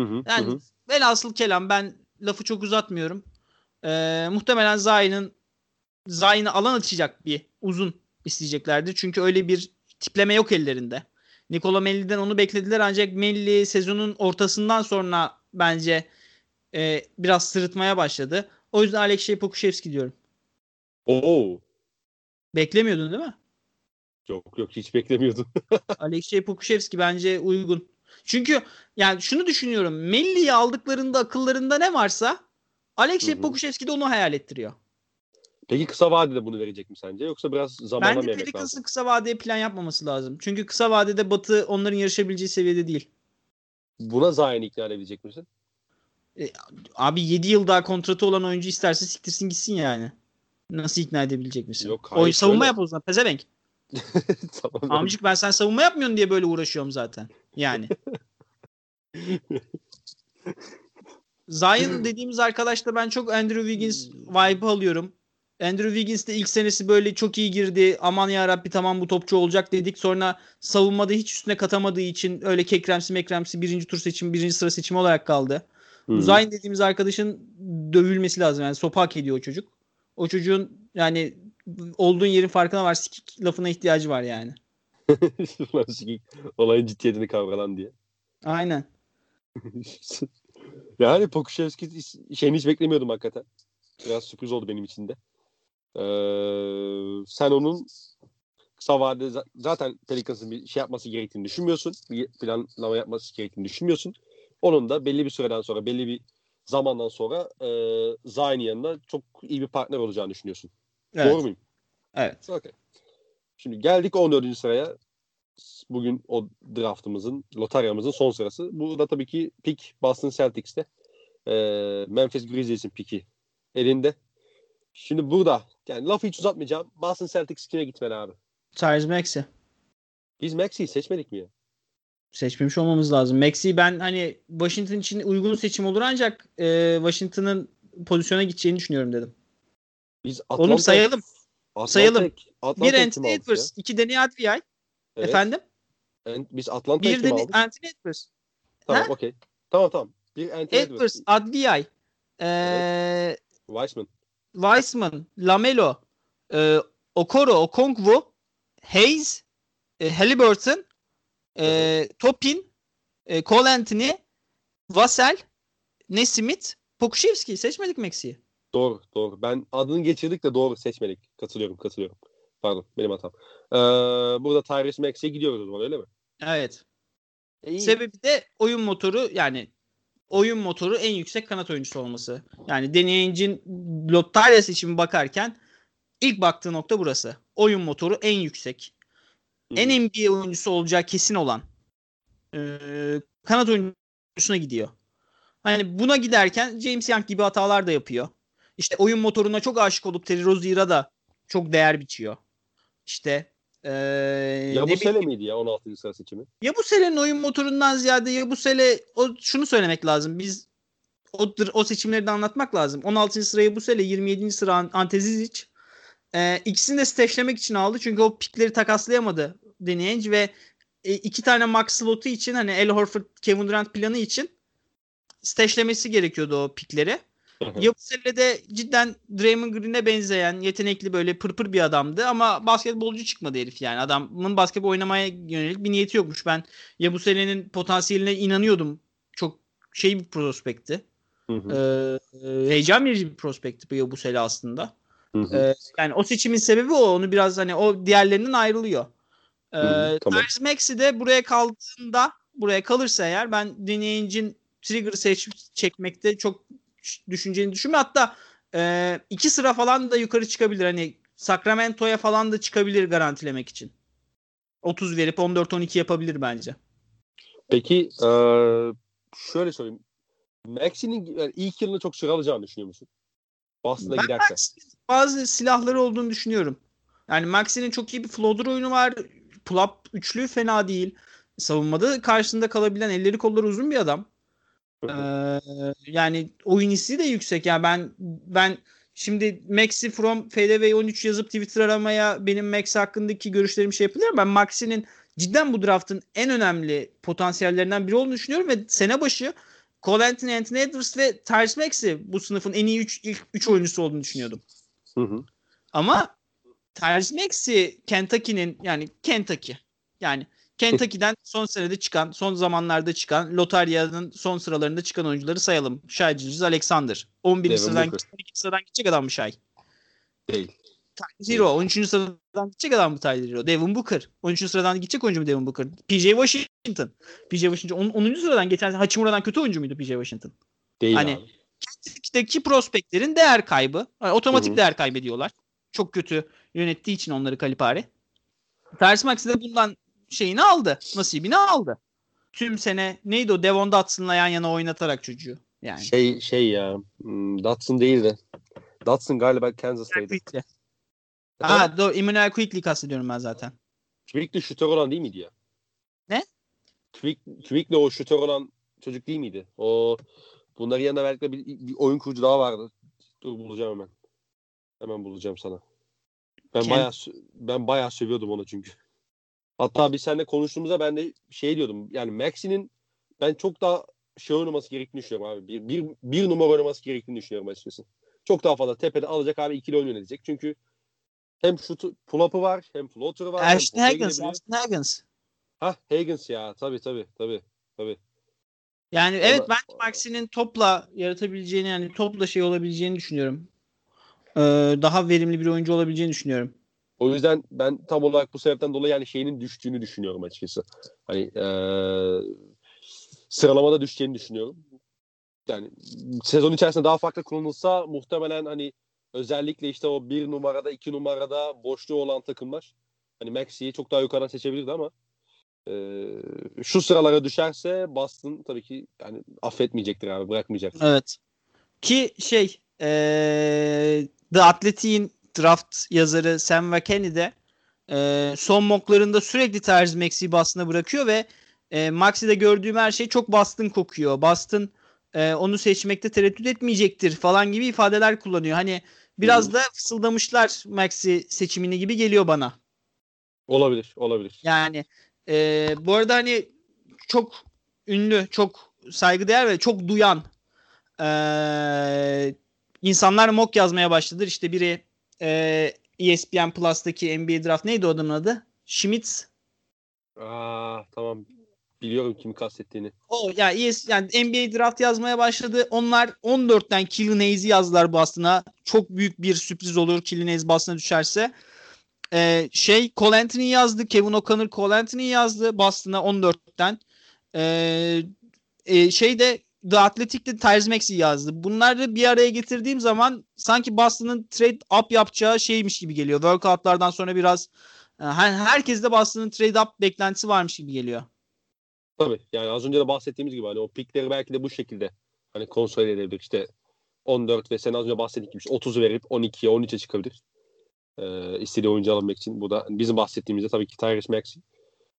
Hı hı. Yani hı velhasıl kelam ben lafı çok uzatmıyorum. Ee, muhtemelen Zayn'ın Zayn'ı alan açacak bir uzun isteyeceklerdi. Çünkü öyle bir tipleme yok ellerinde. Nikola Melli'den onu beklediler ancak Melli sezonun ortasından sonra bence e, biraz sırıtmaya başladı. O yüzden Alexey Pokusevski diyorum. Oo. Beklemiyordun değil mi? Yok yok hiç beklemiyordum. Alexey Pokusevski bence uygun. Çünkü yani şunu düşünüyorum. Melli'yi aldıklarında akıllarında ne varsa Alexey. Pokusevski de onu hayal ettiriyor. Peki kısa vadede bunu verecek mi sence? Yoksa biraz zamana mı Bence yemek lazım? Pelicans'ın kısa vadeye plan yapmaması lazım. Çünkü kısa vadede Batı onların yarışabileceği seviyede değil. Buna Zion'ı ikna edebilecek misin? Abi 7 yıl daha kontratı olan oyuncu isterse siktirsin gitsin yani. Nasıl ikna edebilecek misin? Yok, hayır, Oy, savunma şöyle. yap o zaman pezevenk. tamam. Amcık ben sen savunma yapmıyorsun diye böyle uğraşıyorum zaten. Yani. Zion dediğimiz arkadaşta ben çok Andrew Wiggins vibe alıyorum. Andrew Wiggins de ilk senesi böyle çok iyi girdi. Aman ya Rabbi tamam bu topçu olacak dedik. Sonra savunmada hiç üstüne katamadığı için öyle kekremsi mekremsi birinci tur seçimi, birinci sıra seçimi olarak kaldı. Bu Zion dediğimiz arkadaşın dövülmesi lazım. Yani sopa hak ediyor o çocuk. O çocuğun yani olduğun yerin farkına var. Sikik lafına ihtiyacı var yani. Sikik, Olayın ciddiyetini kavralan diye. Aynen. yani Pokuševski is- şeyini hiç beklemiyordum hakikaten. Biraz sürpriz oldu benim için de. Ee, sen onun kısa vadede za- zaten Pelicans'ın bir şey yapması gerektiğini düşünmüyorsun. Bir planlama yapması gerektiğini düşünmüyorsun. Onun da belli bir süreden sonra, belli bir zamandan sonra e, Zion'in yanında çok iyi bir partner olacağını düşünüyorsun. Evet. Doğru muyum? Evet. Okay. Şimdi geldik 14. sıraya. Bugün o draftımızın, lotaryamızın son sırası. Bu da tabii ki pick Boston Celtics'te. Ee, Memphis Grizzlies'in piki elinde. Şimdi burada yani lafı hiç uzatmayacağım. Boston Celtics kime gitmeli abi? Tyrese Maxey. Biz Maxi'yi seçmedik mi ya? seçmemiş olmamız lazım. Maxi ben hani Washington için uygun seçim olur ancak e, Washington'ın pozisyona gideceğini düşünüyorum dedim. Biz Oğlum sayalım. Atlanta, sayalım. Atlanta bir Anthony Edwards, iki Danny Adviay. Evet. Efendim? En- Biz Atlanta'yı Bir kim aldık? Anthony Edwards. Tamam okey. Tamam tamam. Bir Anthony Edwards. Edwards, Adviay. E, Weissman. Weissman, Lamelo, e, Okoro, Okongwu, Hayes, e, Halliburton, e, Topin, e, Cole Anthony, Vassell, Nesmith, Pokuševski. Seçmedik Maxi'yi. Doğru, doğru. Ben adını geçirdik de doğru seçmedik. Katılıyorum, katılıyorum. Pardon, benim hatam. Ee, burada Tyrese Maxey'e gidiyoruz o zaman öyle mi? Evet. E, iyi. Sebebi de oyun motoru yani oyun motoru en yüksek kanat oyuncusu olması. Yani Danny Ainge'in Lottaryas için bakarken ilk baktığı nokta burası. Oyun motoru en yüksek. En NBA oyuncusu olacağı kesin olan eee kanat oyuncusuna gidiyor. Hani buna giderken James Young gibi hatalar da yapıyor. İşte oyun motoruna çok aşık olup Terry Rozier'a da çok değer biçiyor. İşte eee ya bu sene miydi ya 16. sıra seçimi? ya bu selenin oyun motorundan ziyade ya bu sele o şunu söylemek lazım. Biz o, o seçimleri de anlatmak lazım. 16. sırayı bu sene 27. sıra An- Ante Zizic. Ee, ikisini de steşlemek için aldı. Çünkü o pikleri takaslayamadı Ainge ve e, iki tane max slotu için hani El Horford, Kevin Durant planı için steşlemesi gerekiyordu o pikleri. Ya bu sene de cidden Draymond Green'e benzeyen yetenekli böyle pırpır bir adamdı ama basketbolcu çıkmadı herif yani. Adamın basketbol oynamaya yönelik bir niyeti yokmuş. Ben ya bu senenin potansiyeline inanıyordum. Çok şey bir prospekti. Hı hı, Ee, heyecan verici bir prospekti bu ya bu sene aslında. hı hı. Ee, yani o seçimin sebebi o. Onu biraz hani o diğerlerinden ayrılıyor. Ee, Hı, tamam. Tyrese Maxey de buraya kaldığında buraya kalırsa eğer ben Ainge'in trigger seç çekmekte çok düşüneceğini düşünmüyorum. Hatta e, iki sıra falan da yukarı çıkabilir. Hani Sacramento'ya falan da çıkabilir garantilemek için. 30 verip 14-12 yapabilir bence. Peki eee, şöyle söyleyeyim. Maxi'nin yani ilk yılını çok süre alacağını düşünüyor musun? Boston'a giderse. Bazı silahları olduğunu düşünüyorum. Yani Maxi'nin çok iyi bir floater oyunu var. Pull-up üçlü fena değil. Savunmada karşısında kalabilen elleri kolları uzun bir adam. Ee, yani oyun hissi de yüksek. Yani ben ben şimdi Maxi from FDV 13 yazıp Twitter aramaya benim Maxi hakkındaki görüşlerimi şey yapılıyor. Ben Maxi'nin cidden bu draftın en önemli potansiyellerinden biri olduğunu düşünüyorum ve sene başı Cole Anthony, Anthony Edwards ve Tyrese Maxey bu sınıfın en iyi 3 ilk 3 oyuncusu olduğunu düşünüyordum. Hı hı. Ama Tyrese Maxey Kentucky'nin yani Kentucky yani Kentucky'den son senede çıkan, son zamanlarda çıkan, lotaryanın son sıralarında çıkan oyuncuları sayalım. Shai Gilgeous Alexander. 11. Devin sıradan, Booker. 12. sıradan gidecek adam mı Shai? Değil. Tyler Hero. 13. sıradan gidecek adam mı Tyler Hero? Devin Booker. 13. sıradan gidecek oyuncu mu Devin Booker? PJ Washington. PJ Washington 10. 10. sıradan geçen Hachimura'dan kötü oyuncu muydu PJ Washington? Değil Hani- abi. Kentucky'deki prospektlerin değer kaybı. Yani otomatik Hı hı. değer kaybediyorlar. Çok kötü yönettiği için onları Kalipari. Ters Maxi de bundan şeyini aldı. Nasibini aldı. Tüm sene neydi o Devon Dotson'la yan yana oynatarak çocuğu. Yani. Şey şey ya. hmm, Dotson değil de. Dotson galiba Kansas'taydı. Ha, doğru. Emmanuel Quickly kastediyorum ben zaten. Quickly şutör olan değil miydi ya? Ne? Quick, Quickly o şutör olan çocuk değil miydi? O bunların yanında verdikleri bir, bir oyun kurucu daha vardı. Dur bulacağım hemen. Hemen bulacağım sana. Ben Kim? bayağı ben bayağı seviyordum onu çünkü. Hatta biz seninle konuştuğumuzda ben de şey diyordum. Yani Maxi'nin ben çok daha şey oynaması gerektiğini düşünüyorum abi. Bir, bir, bir numara oynaması gerektiğini düşünüyorum açıkçası. Çok daha fazla tepede alacak abi ikili oyun oynayacak. Çünkü hem şutu pull-up'ı var hem floater'ı var. Ashton Higgins. Ashton Higgins. Hah Higgins ya tabii tabii tabii. tabii. Yani evet Ona- ben Maxi'nin topla yaratabileceğini yani topla şey olabileceğini düşünüyorum. Ee, daha verimli bir oyuncu olabileceğini düşünüyorum. O yüzden ben tam olarak bu sebepten dolayı yani şeyinin düştüğünü düşünüyorum açıkçası. Hani eee sıralamada düşeceğini düşünüyorum. Yani sezon içerisinde daha farklı kullanılsa muhtemelen hani özellikle işte o bir numarada iki numarada boşluğu olan takımlar hani Maxi'yi çok daha yukarıdan seçebilirdi ama eee, şu sıralara düşerse Boston tabii ki yani affetmeyecektir abi bırakmayacaktır. Evet. Ki şey ee, The Athletic'in draft yazarı Sam McKinney de ee, son mocklarında sürekli Terzi Maxi'yi Boston'a bırakıyor ve e, Maxi'de gördüğüm her şey çok Boston kokuyor. Boston e, onu seçmekte tereddüt etmeyecektir falan gibi ifadeler kullanıyor. Hani biraz Hı. da fısıldamışlar Maxi seçimini gibi geliyor bana. Olabilir, olabilir. Yani e, bu arada hani çok ünlü, çok saygıdeğer ve çok duyan e, insanlar mock yazmaya başladı. İşte biri e, ESPN Plus'taki NBA Draft neydi o adamın adı? Schmitz. Aa, tamam. Biliyorum kimi kastettiğini. O ya ES, yani NBA Draft yazmaya başladı. Onlar 14'ten Killian Hayes'i yazdılar Boston'a. Çok büyük bir sürpriz olur Killian Hayes Boston'a düşerse. Ee, şey Cole Anthony yazdı. Kevin O'Connor Cole Anthony yazdı Boston'a 14'ten. Ee, e, şey de The Athletic'te Tyrese Maxey yazdı. Bunları bir araya getirdiğim zaman sanki Boston'ın trade up yapacağı şeymiş gibi geliyor. Workout'lardan sonra biraz e, her, herkeste Boston'ın trade up beklentisi varmış gibi geliyor. Tabii. Yani az önce de bahsettiğimiz gibi hani o pikleri belki de bu şekilde hani konsolide edebilir. İşte 14 ve sen az önce bahsettiğim gibi 30'u verip 12'ye 13'e çıkabilir. Ee, istediği oyuncu alabilmek için. Bu da bizim bahsettiğimizde tabii ki Tyrese Maxey.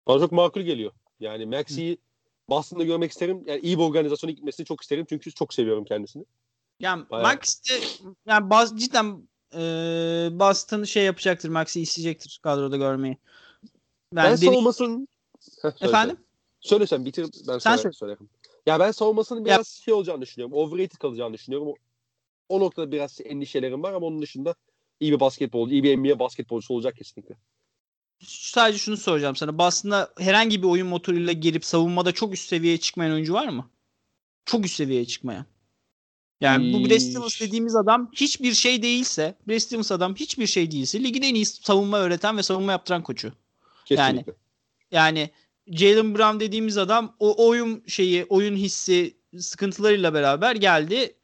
Bana çok makul geliyor. Yani Maxey'i Boston'da görmek isterim. Yani iyi bir organizasyona gitmesini çok isterim. Çünkü çok seviyorum kendisini. Yani Bayağı- Max de yani baz, cidden e, Boston şey yapacaktır. Max'i isteyecektir kadroda görmeyi. Ben, beni- savunmasının... Heh, efendim? Söyle sen bitir ben Sen söyle. söylerim. Ya ben savunmasının biraz şey olacağını düşünüyorum. Overrated kalacağını düşünüyorum. O, o noktada biraz endişelerim var ama onun dışında iyi bir basketbolcu, iyi bir NBA basketbolcusu olacak kesinlikle. Sadece şunu soracağım sana. Boston'da herhangi bir oyun motoruyla girip savunmada çok üst seviyeye çıkmayan oyuncu var mı? Çok üst seviyeye çıkmayan. Yani bu Brad Stevens İş. dediğimiz adam hiçbir şey değilse, Brad Stevens adam hiçbir şey değilse ligin en iyi savunma öğreten ve savunma yaptıran koçu. Kesinlikle. Yani Jalen Brown dediğimiz adam o oyun şeyi, oyun hissi sıkıntılarıyla beraber geldi.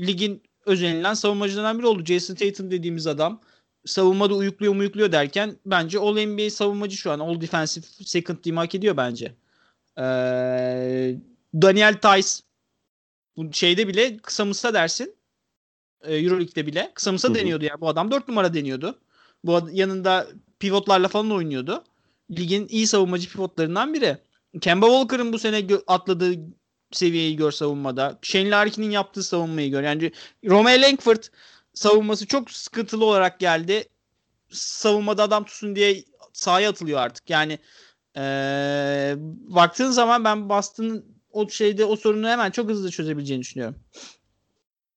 Ligin özenilen savunmacılarından biri oldu. Jason Tatum dediğimiz adam savunmada uyukluyor muyukluyor derken bence All NBA savunmacı şu an. All Defensive Second Team hak ediyor bence. Ee, Daniel Tice bu şeyde bile kısa mısa dersin. Ee, Euroleague'de bile kısa mısa deniyordu ya. Bu adam 4 numara deniyordu. Bu ad- yanında pivotlarla falan oynuyordu ligin iyi savunmacı pivotlarından biri. Kemba Walker'ın bu sene gö- atladığı seviyeyi gör savunmada. Shane Larkin'in yaptığı savunmayı gör. Yani Romeo Langford savunması çok sıkıntılı olarak geldi. Savunmada adam tutsun diye sahaya atılıyor artık. Yani eee, baktığın zaman ben Boston'ın o şeyde o sorunu hemen çok hızlı çözebileceğini düşünüyorum.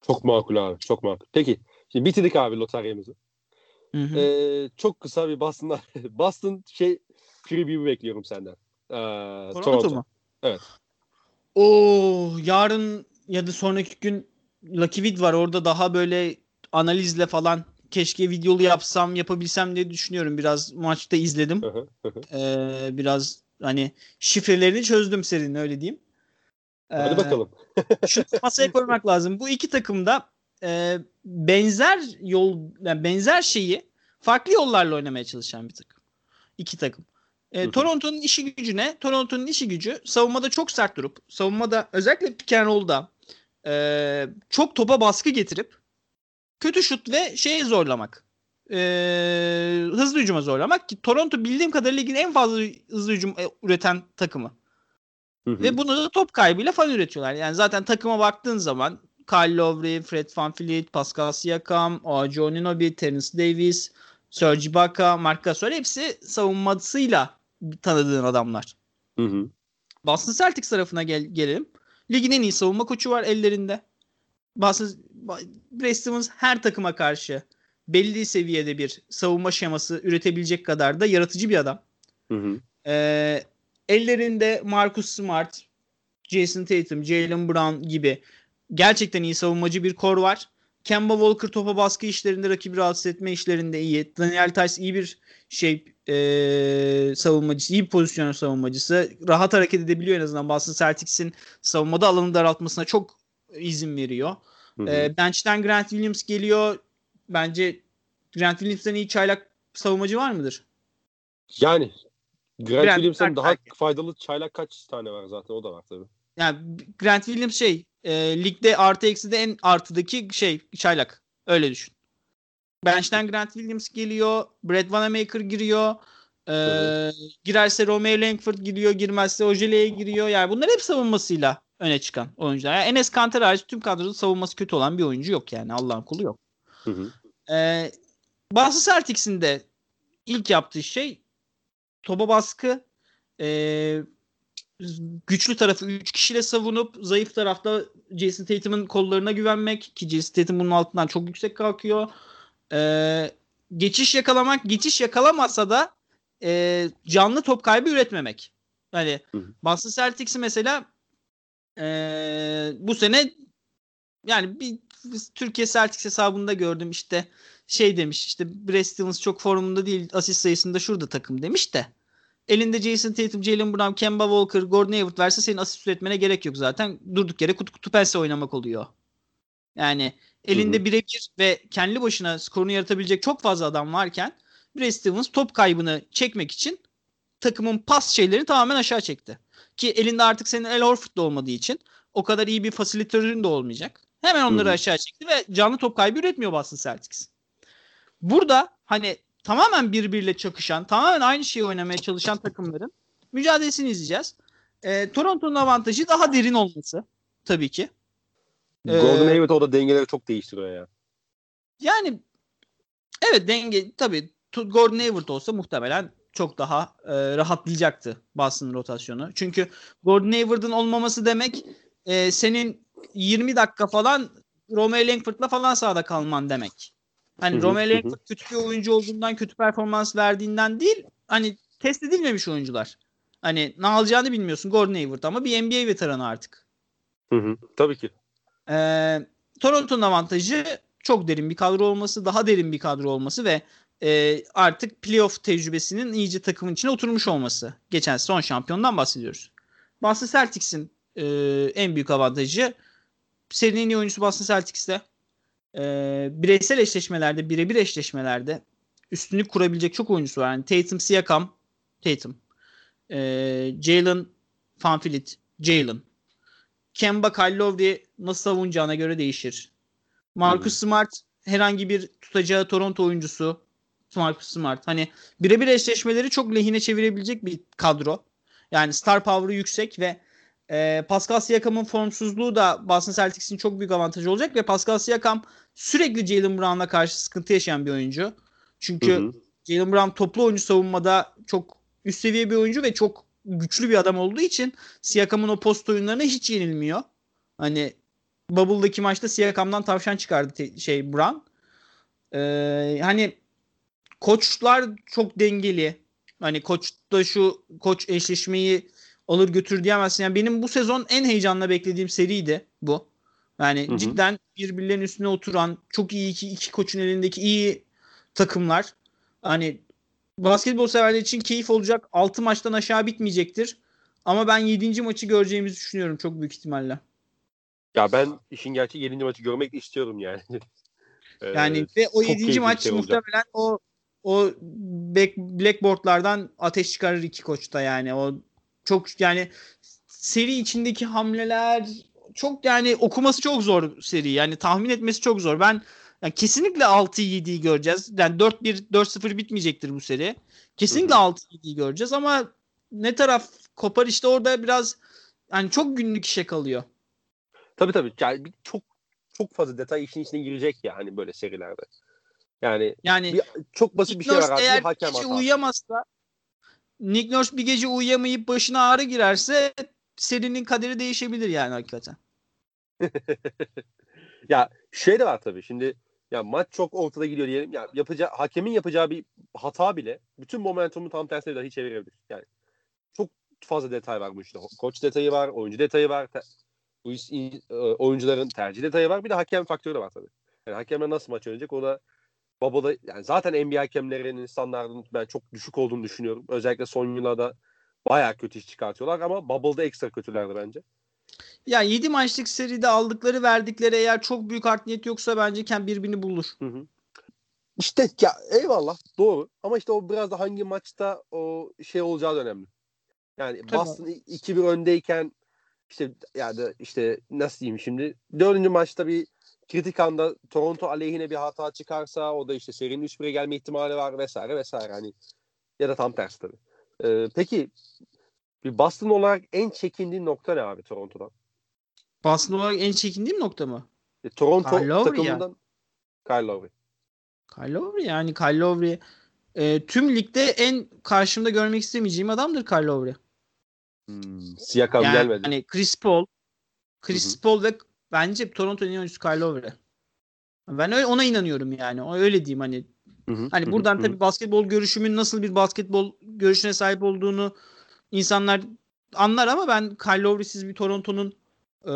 Çok makul abi. Çok makul. Peki. Şimdi bitirdik abi lotaryamızı. Hı hı. Ee, çok kısa bir Boston'dan Boston şey preview bekliyorum senden. Ee, Toronto, Toronto. mu? Evet. Oo, yarın ya da sonraki gün Lucky Vid var. Orada daha böyle analizle falan keşke videolu yapsam, yapabilsem diye düşünüyorum. Biraz maçta izledim. Ee, biraz hani şifrelerini çözdüm serinin öyle diyeyim. Hadi Ee, bakalım. Şu masaya koymak lazım. Bu iki takım da e, benzer yol, yani benzer şeyi farklı yollarla oynamaya çalışan bir takım. İki takım. E. Toronto'nun işi gücü ne? Toronto'nun işi gücü savunmada çok sert durup, savunmada özellikle pick and roll'da e, çok topa baskı getirip kötü şut ve şeye zorlamak. E, hızlı hücuma zorlamak ki Toronto bildiğim kadarıyla ligin en fazla hızlı hücum e, üreten takımı. Hı hı. Ve bunu da top kaybıyla falan üretiyorlar. Yani zaten takıma baktığın zaman Kyle Lowry, Fred VanVleet, Pascal Siakam, OG Anunoby, Terence Davis, Serge Ibaka, Marc Gasol hepsi savunmasıyla tanıdığın adamlar. Hı hı. Boston Celtics tarafına gel gelelim. Ligin en iyi savunma koçu var ellerinde. Boston Brad Stevens her takıma karşı belli seviyede bir savunma şeması üretebilecek kadar da yaratıcı bir adam. Hı hı. Ee, ellerinde Marcus Smart, Jason Tatum, Jalen Brown gibi gerçekten iyi savunmacı bir kor var. Kemba Walker topa baskı işlerinde rakibi rahatsız etme işlerinde iyi. Daniel Tice iyi bir şey e, savunmacısı, iyi bir pozisyon savunmacısı. Rahat hareket edebiliyor en azından. Boston Celtics'in savunmada alanı daraltmasına çok izin veriyor. Hı hı. E, bench'ten Grant Williams geliyor. Bence Grant Williams'ten iyi çaylak savunmacı var mıdır? Yani Grant Grant Williams'ın daha belki. faydalı çaylak kaç tane var zaten o da var tabii. Yani Grant Williams şey e, ligde artı eksi de en artıdaki şey çaylak. Öyle düşün. Bench'ten Grant Williams geliyor. Brad Wanamaker giriyor. E, Hı girerse Romeo Langford giriyor. Girmezse Ojele'ye giriyor. Yani bunlar hep savunmasıyla öne çıkan oyuncular. Yani Enes Kanter hariç tüm kadroda savunması kötü olan bir oyuncu yok yani. Allah'ın kulu yok. Hı hı. Ee, Boston Celtics'in de ilk yaptığı şey topa baskı ee, güçlü tarafı 3 kişiyle savunup zayıf tarafta Jason Tatum'un kollarına güvenmek ki Jason Tatum bunun altından çok yüksek kalkıyor. Ee, geçiş yakalamak geçiş yakalamasa da ee, canlı top kaybı üretmemek. Yani. Boston Celtics'i mesela ee, bu sene yani bir Türkiye Celtics hesabında gördüm işte şey demiş işte Brad Stevens çok formunda değil asist sayısında şurada takım demiş de elinde Jason Tatum, Jalen Brown, Kemba Walker, Gordon Hayward verse senin asist üretmene gerek yok zaten. Durduk yere kutu kutu pense oynamak oluyor. Yani elinde birebir ve kendi başına skorunu yaratabilecek çok fazla adam varken Brad Stevens top kaybını çekmek için takımın pas şeylerini tamamen aşağı çekti. Ki elinde artık senin El Horford da olmadığı için o kadar iyi bir fasilitörün de olmayacak. Hemen onları aşağı çekti ve canlı top kaybı üretmiyor Boston Celtics. Burada hani tamamen birbiriyle çakışan, tamamen aynı şeyi oynamaya çalışan takımların mücadelesini izleyeceğiz. Ee, Toronto'nun avantajı daha derin olması tabii ki. Ee, Gordon Hayward orada dengeleri çok değiştiriyor ya. Yani evet denge tabii Gordon Hayward olsa muhtemelen çok daha e, rahatlayacaktı Boston'ın rotasyonu. Çünkü Gordon Hayward'ın olmaması demek e, senin 20 dakika falan Romeo Langford'la falan sahada kalman demek. Hani Hı hı, Romeo hı. Langford kötü bir oyuncu olduğundan kötü performans verdiğinden değil hani test edilmemiş oyuncular. Hani ne alacağını bilmiyorsun Gordon Hayward ama bir NBA veteranı artık. Hı hı. Tabii ki. Ee, Toronto'nun avantajı çok derin bir kadro olması, daha derin bir kadro olması ve e, artık playoff tecrübesinin iyice takımın içine oturmuş olması. Geçen son şampiyondan bahsediyoruz. Boston Celtics'in e, en büyük avantajı serinin en iyi oyuncusu Boston Celtics'te. E, bireysel eşleşmelerde, birebir eşleşmelerde üstünlük kurabilecek çok oyuncusu var. Yani Tatum, Siakam, Tatum, e, Jalen, Fanfilit, Jalen, Kemba Kyle Lowry nasıl savunacağına göre değişir. Marcus Smart herhangi bir tutacağı Toronto oyuncusu Marcus Smart. Hani birebir eşleşmeleri çok lehine çevirebilecek bir kadro. Yani star power'ı yüksek ve e, Pascal Siakam'ın formsuzluğu da Boston Celtics'in çok büyük avantajı olacak ve Pascal Siakam sürekli Jalen Brown'la karşı sıkıntı yaşayan bir oyuncu. Çünkü Hı hı. Jalen Brown toplu oyuncu savunmada çok üst seviye bir oyuncu ve çok güçlü bir adam olduğu için Siakam'ın o post oyunlarına hiç yenilmiyor. Hani Bubble'daki maçta Siakam'dan tavşan çıkardı te- şey Brown. Ee, hani koçlar çok dengeli. Hani koç da şu koç eşleşmeyi alır götür diyemezsin. Yani benim bu sezon en heyecanla beklediğim seriydi bu. Yani Hı hı. cidden birbirlerinin üstüne oturan çok iyi iki, iki koçun elindeki iyi takımlar. Hani basketbol severler için keyif olacak. 6 maçtan aşağı bitmeyecektir. Ama ben 7. maçı göreceğimizi düşünüyorum çok büyük ihtimalle. Ya ben işin gerçeği 7. maçı görmek istiyorum yani. Ee, Yani ve o çok 7. keyifli maç şey olacak. muhtemelen o o back, blackboardlardan ateş çıkarır iki koçta yani. O çok yani seri içindeki hamleler çok yani okuması çok zor seri. Yani tahmin etmesi çok zor. Ben yani kesinlikle 6-7'yi göreceğiz. Yani 4-1 4-0 bitmeyecektir bu seri. Kesinlikle Hı 6-7'yi göreceğiz ama ne taraf kopar işte orada biraz yani çok günlük işe kalıyor. Tabii tabii. Yani çok çok fazla detay işin içine girecek ya hani böyle serilerde. Yani Yani bir, çok basit bir şey var abi. eğer hakem bir gece uyuyamazsa Nick Nurse bir gece uyuyamayıp başına ağrı girerse serinin kaderi değişebilir yani hakikaten. ya şey de var tabii. Şimdi ya maç çok ortada gidiyor diyelim. Ya yapacağı hakemin yapacağı bir hata bile bütün momentumu tam tersine dahi çevirebilir. Yani çok fazla detay var bu işte. Koç detayı var, oyuncu detayı var. Te- e, oyuncuların tercih detayı var. Bir de hakem faktörü de var tabii. Yani hakemler nasıl maç oynayacak o da Bubble'da yani zaten NBA hakemlerinin standartının ben çok düşük olduğunu düşünüyorum. Özellikle son yıllarda bayağı kötü iş çıkartıyorlar ama Bubble'da ekstra kötülerdi bence. Ya 7 maçlık seride aldıkları verdikleri eğer çok büyük art niyet yoksa bence Ken birbirini bulur. Hı hı. İşte ya eyvallah doğru ama işte o biraz da hangi maçta o şey olacağı da önemli. Yani Tabii. Boston 2-1 öndeyken işte yani işte nasıl diyeyim şimdi dördüncü maçta bir kritik anda Toronto aleyhine bir hata çıkarsa o da işte serinin 3-1'e gelme ihtimali var vesaire vesaire hani ya da tam tersi tabii. Ee, peki bir Boston olarak en çekindiğin nokta ne abi Toronto'dan? Boston olarak en çekindiğim nokta mı? E, Toronto Kyle takımından Kyle Lowry. Kyle Lowry yani Kyle Lowry e, tüm ligde en karşımda görmek istemeyeceğim adamdır Kyle Lowry. Hmm, Siakam Yani gelmedi. hani Chris Paul, Chris Hı hı. Paul ve bence Toronto'nun en oyuncusu Kyle Lowry. Ben öyle, ona inanıyorum yani. O öyle diyeyim hani. Hı hı, Hani buradan hı. tabii basketbol görüşümün nasıl bir basketbol görüşüne sahip olduğunu insanlar anlar ama ben Kyle Lowry'siz bir Toronto'nun e,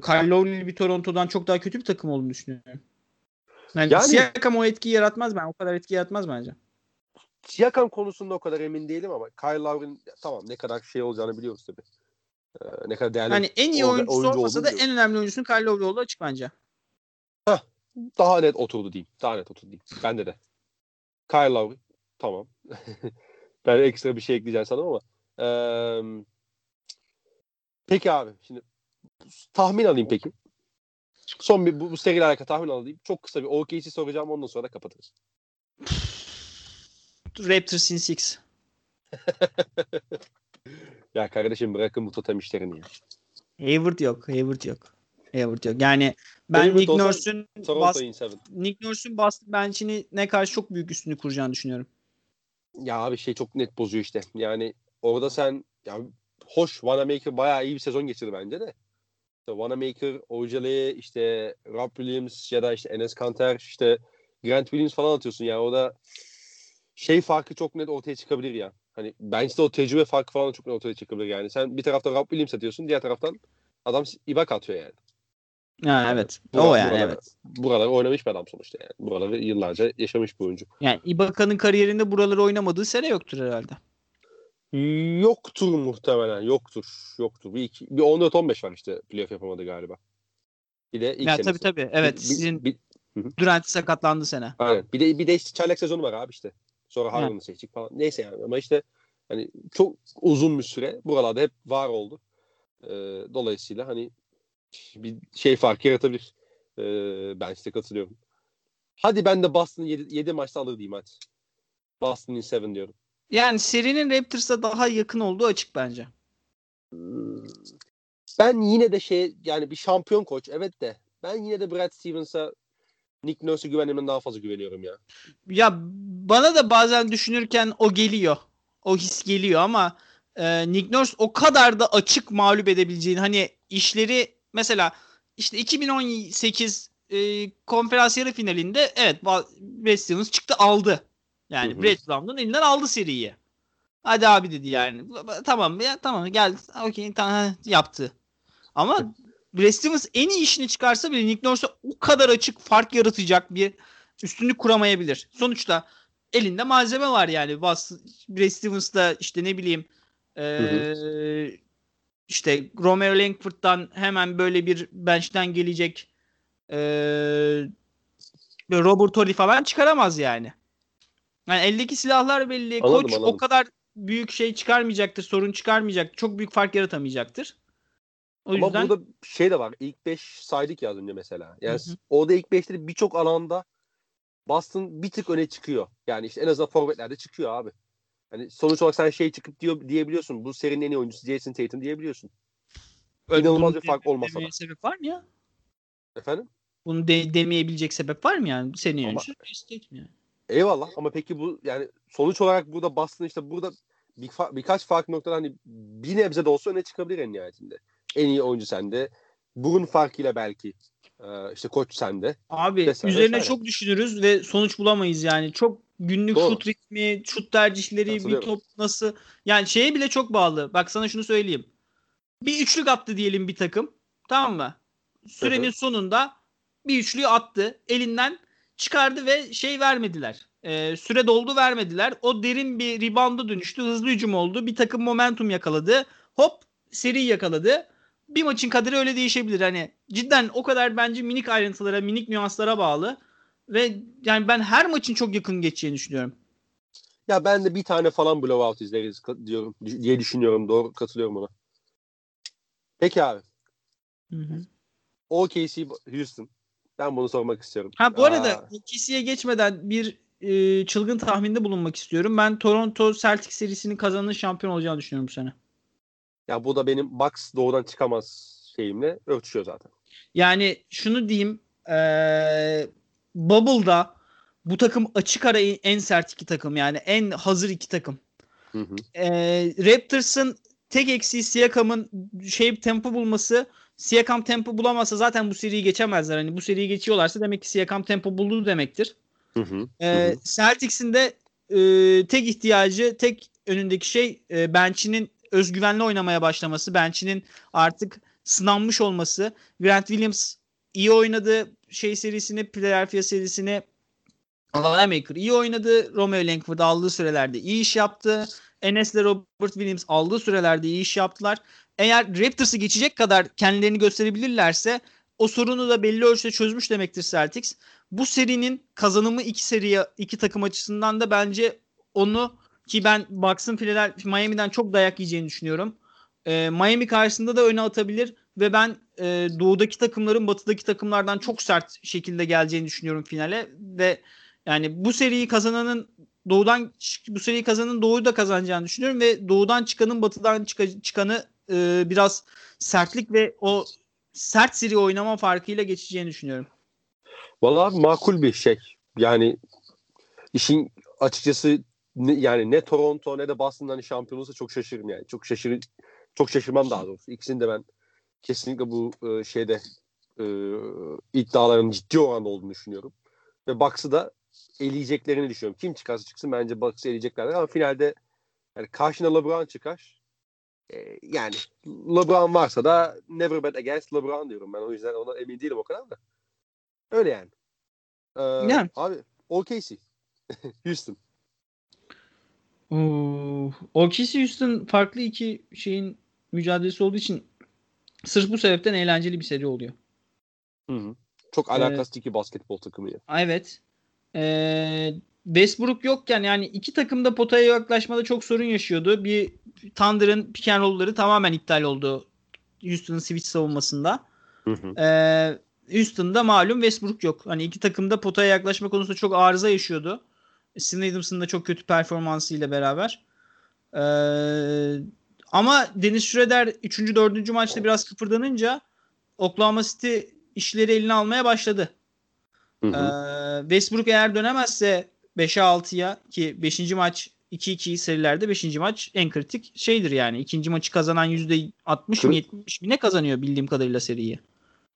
Kyle Lowry'li bir Toronto'dan çok daha kötü bir takım olduğunu düşünüyorum. Yani, Yani- Siakam o etkiyi yaratmaz ben. O kadar etki yaratmaz bence. Siakam konusunda o kadar emin değilim ama Kyle Lowry'nin tamam ne kadar şey olacağını biliyoruz tabii. Ee, ne kadar değerli. Hani en iyi oyuncusu oyuncu olmasa da biliyoruz. en önemli oyuncusunun Kyle Lowry olduğu açık bence. Daha net oturdu diyeyim. Daha net oturdu diyeyim. Bende de. Kyle Lowry. Tamam. ben ekstra bir şey ekleyeceğim sanırım ama. Eee, peki abi. Şimdi tahmin alayım peki. Son bir bu, bu seriyle alakalı tahmin alayım. Çok kısa bir OKC soracağım ondan sonra da kapatırız. Raptors in six. Ya kardeşim bırakın bu totem işlerini ya. Hayward yok. Hayward yok. Hayward yok. Yani ben Hayward Nick Nurse'ün bas. Nick Nurse'ün Boston bench'ini ne karşı çok büyük üstünü kuracağını düşünüyorum. Ya abi şey çok net bozuyor işte. Yani orada sen ya hoş Wanamaker bayağı iyi bir sezon geçirdi bence de. İşte Wanamaker, Ojale, işte Rob Williams ya da işte Enes Kanter, işte Grant Williams falan atıyorsun. Yani orada şey farkı çok net ortaya çıkabilir ya. Hani bence o tecrübe farkı falan çok ortaya çıkabilir yani. Sen bir tarafta Rob Williams atıyorsun, diğer taraftan adam Ibaka atıyor yani. Ha, evet. Bura- o yani buralar- evet. Buraları oynamış bir adam sonuçta yani. Buraları yıllarca yaşamış bir oyuncu. Yani Ibaka'nın kariyerinde buraları oynamadığı sene yoktur herhalde. Yoktur muhtemelen. Yoktur. Yoktur. Bir, iki, bir 14-15 var işte playoff yapamadı galiba. Bir de ilk Ya senesi. tabii tabii. Evet. Bir- sizin bir, Durant sakatlandı sene. aynen. Bir de bir de işte çaylak sezonu var abi işte. Sonra Harden'ı seçtik falan. Neyse yani ama işte hani çok uzun bir süre buralarda hep var oldu. Ee, dolayısıyla hani bir şey farkı yaratabilir. Ee, ben size katılıyorum. Hadi ben de Boston 7, 7 maçta alır diyeyim hadi. Boston in 7 diyorum. Yani serinin Raptors'a daha yakın olduğu açık bence. Hmm. Ben yine de şey yani bir şampiyon koç evet de ben yine de Brad Stevens'a Nick Nurse'e güvenimden daha fazla güveniyorum ya. Ya bana da bazen düşünürken o geliyor. O his geliyor ama e, Nick Nurse o kadar da açık mağlup edebileceğini hani işleri mesela işte 2018 e, konferans yarı finalinde evet Brad Stevens çıktı aldı. Yani Hı hı. Brett elinden aldı seriyi. Hadi abi dedi yani. Tamam ya tamam gel. Okey tamam yaptı. Ama Brad Stevens en iyi işini çıkarsa bile Nick Nurse'a o kadar açık fark yaratacak bir üstünlük kuramayabilir. Sonuçta elinde malzeme var yani. Bas, Brad Stevens da işte ne bileyim eee, işte Romeo Langford'dan hemen böyle bir bench'ten gelecek böyle Robert Torrey falan çıkaramaz yani. Yani eldeki silahlar belli. Anladım, Koç anladım. o kadar büyük şey çıkarmayacaktır, sorun çıkarmayacaktır. Çok büyük fark yaratamayacaktır. O Ama yüzden burada şey de var. İlk 5 saydık ya az önce mesela. Yani Hı hı. orada ilk 5'te birçok alanda Boston bir tık öne çıkıyor. Yani işte en azından forvetlerde çıkıyor abi. Hani sonuç olarak sen şey çıkıp diyor diyebiliyorsun. Bu serinin en iyi oyuncusu Jason Tatum diyebiliyorsun. İnanılmaz bir fark olmasa da. sebep var mı ya? Efendim? Bunu de, demeyebilecek sebep var mı yani? Senin mi yani? Eyvallah ama peki bu yani sonuç olarak burada Boston işte burada bir, birkaç farklı noktada hani bir nebze de olsa öne çıkabilir en nihayetinde. En iyi oyuncu sende. Burun farkıyla belki e, işte koç sende. Abi Vesaire, üzerine vesaire. çok düşünürüz ve sonuç bulamayız yani. Çok günlük Doğru. şut ritmi, şut tercihleri, bir top nasıl yani şeye bile çok bağlı. Bak sana şunu söyleyeyim. Bir üçlük attı diyelim bir takım. Tamam mı? Sürenin hı. sonunda bir üçlüyü attı. Elinden çıkardı ve şey vermediler. Ee, süre doldu vermediler. O derin bir rebound'a dönüştü. Hızlı hücum oldu. Bir takım momentum yakaladı. Hop seri yakaladı. Bir maçın kaderi öyle değişebilir. Hani cidden o kadar bence minik ayrıntılara, minik nüanslara bağlı. Ve yani ben her maçın çok yakın geçeceğini düşünüyorum. Ya ben de bir tane falan blowout izleriz diyorum diye düşünüyorum. Doğru katılıyorum ona. Peki abi. OKC Houston. Ben bunu sormak istiyorum. Ha bu arada Aa, OKC'ye geçmeden bir e, çılgın tahminde bulunmak istiyorum. Ben Toronto Celtics serisinin kazananın şampiyon olacağını düşünüyorum bu sene. Ya bu da benim Bucks doğudan çıkamaz şeyimle örtüşüyor zaten. Yani şunu diyeyim. E, Bubble'da bu takım açık ara en sert iki takım. Yani en hazır iki takım. Hı hı. E, Raptors'ın tek eksiği Siakam'ın şey tempo bulması. Siakam tempo bulamazsa zaten bu seriyi geçemezler. Hani bu seriyi geçiyorlarsa demek ki Siakam tempo buldu demektir. Hı hı. Ee, hı. Celtics'in de e, tek ihtiyacı, tek önündeki şey e, bench'inin özgüvenli oynamaya başlaması. Bench'inin artık sınanmış olması. Grant Williams iyi oynadı şey serisini, Philadelphia serisini. Wanamaker iyi oynadı. Romeo Langford aldığı sürelerde iyi iş yaptı. Enes'le Robert Williams aldığı sürelerde iyi iş yaptılar. Eğer Raptors'ı geçecek kadar kendilerini gösterebilirlerse o sorunu da belli ölçüde çözmüş demektir Celtics bu serinin kazanımı iki seriye iki takım açısından da bence onu ki ben Bucks'ın Philadelphia Miami'den çok dayak yiyeceğini düşünüyorum. Ee, Miami karşısında da öne atabilir ve ben e, doğudaki takımların batıdaki takımlardan çok sert şekilde geleceğini düşünüyorum finale ve yani bu seriyi kazananın doğudan bu seriyi kazananın doğuyu da kazanacağını düşünüyorum ve doğudan çıkanın batıdan çıka- çıkanı e, biraz sertlik ve o sert seri oynama farkıyla geçeceğini düşünüyorum. Vallahi makul bir şey. Yani işin açıkçası ne, yani ne Toronto ne de Boston'dan hani şampiyon olursa çok şaşırırım yani. Çok şaşır çok şaşırmam daha doğrusu. İkisini de ben kesinlikle bu e, şeyde e, iddiaların ciddi oranda olduğunu düşünüyorum. Ve Bucks'ı da eleyeceklerini düşünüyorum. Kim çıkarsa çıksın bence Bucks'ı eleyeceklerdir ama finalde yani karşına LeBron çıkar. E, yani LeBron varsa da never bet against LeBron diyorum ben. O yüzden ona emin değilim o kadar da. Öyle yani. Ee, Yani. Abi OKC. Houston. OKC Houston farklı iki şeyin mücadelesi olduğu için sırf bu sebepten eğlenceli bir seri oluyor. Hı hı. Çok alakasız iki basketbol takımı ya. Evet. Ee, Westbrook yokken yani iki takım da potaya yaklaşmada çok sorun yaşıyordu. Bir Thunder'ın pick and roll'ları tamamen iptal oldu Houston'ın switch savunmasında. Hı hı. Ee, Houston'da malum Westbrook yok. Hani iki takım da potaya yaklaşma konusunda çok arıza yaşıyordu. Steven Adams'ın da çok kötü performansıyla beraber. Ee, ama Dennis Schroeder 3. 4. maçta biraz kıpırdanınca Oklahoma City işleri eline almaya başladı. Hı hı. Ee, Westbrook eğer dönemezse 5'e 6'ya ki 5. maç 2-2 serilerde 5. maç en kritik şeydir yani. İkinci maçı kazanan %60 mı Kır- 70 mi ne kazanıyor bildiğim kadarıyla seriyi.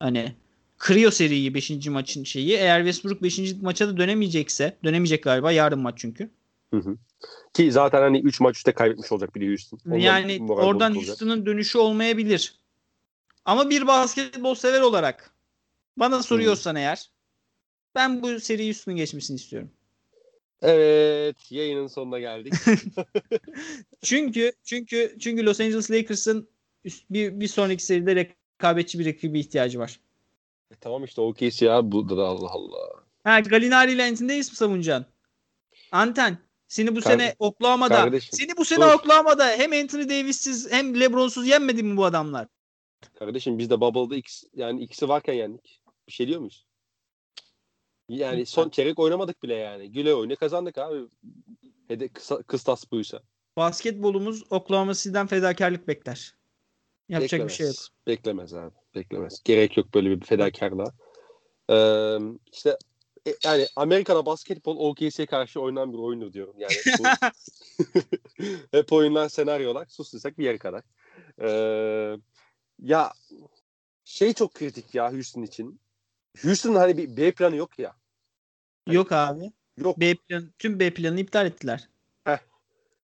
Hani kırıyor seriyi 5. maçın şeyi. Eğer Westbrook 5. maça da dönemeyecekse, dönemeyecek galiba yarın maç çünkü. Hı hı. Ki zaten hani 3 maç üstte kaybetmiş olacak bir de Houston. Ondan yani oradan. Houston'ın dönüşü olmayabilir. Ama bir basketbol sever olarak bana soruyorsan eğer ben bu seri Houston'ın geçmesini istiyorum. Evet, yayının sonuna geldik. Çünkü çünkü çünkü Los Angeles Lakers'ın bir, bir sonraki seride rekabetçi bir rakibi ihtiyacı var. E, tamam işte OKC ya burada da Allah Allah. Ha Galinari ile Anthony'deyiz mi savunacaksın? Anten seni bu Kar- sene Oklahoma'da kardeşim, seni bu sene dur. Oklahoma'da hem Anthony Davis'siz hem LeBron'suz yenmedi mi bu adamlar? Kardeşim biz de Bubble'da ikisi, yani ikisi varken yendik. Bir şey diyor muyuz? Yani son çeyrek oynamadık bile yani. Güle oyunu kazandık abi. Hede kısa, kıstas buysa. Basketbolumuz Oklahoma City'den fedakarlık bekler. Yapacak beklemez. bir şey yok. Beklemez abi. Beklemez. Gerek yok böyle bir fedakarlığa. Ee, işte e, yani Amerika'da basketbol OKC'ye karşı oynanan bir oyundur diyorum. Yani bu hep oyunlar senaryolar. Sus desek bir yere kadar. Ee, ya şey çok kritik ya Houston için. Houston'ın hani bir B planı yok ya. Yok abi. Yok. B plan, tüm B planını iptal ettiler.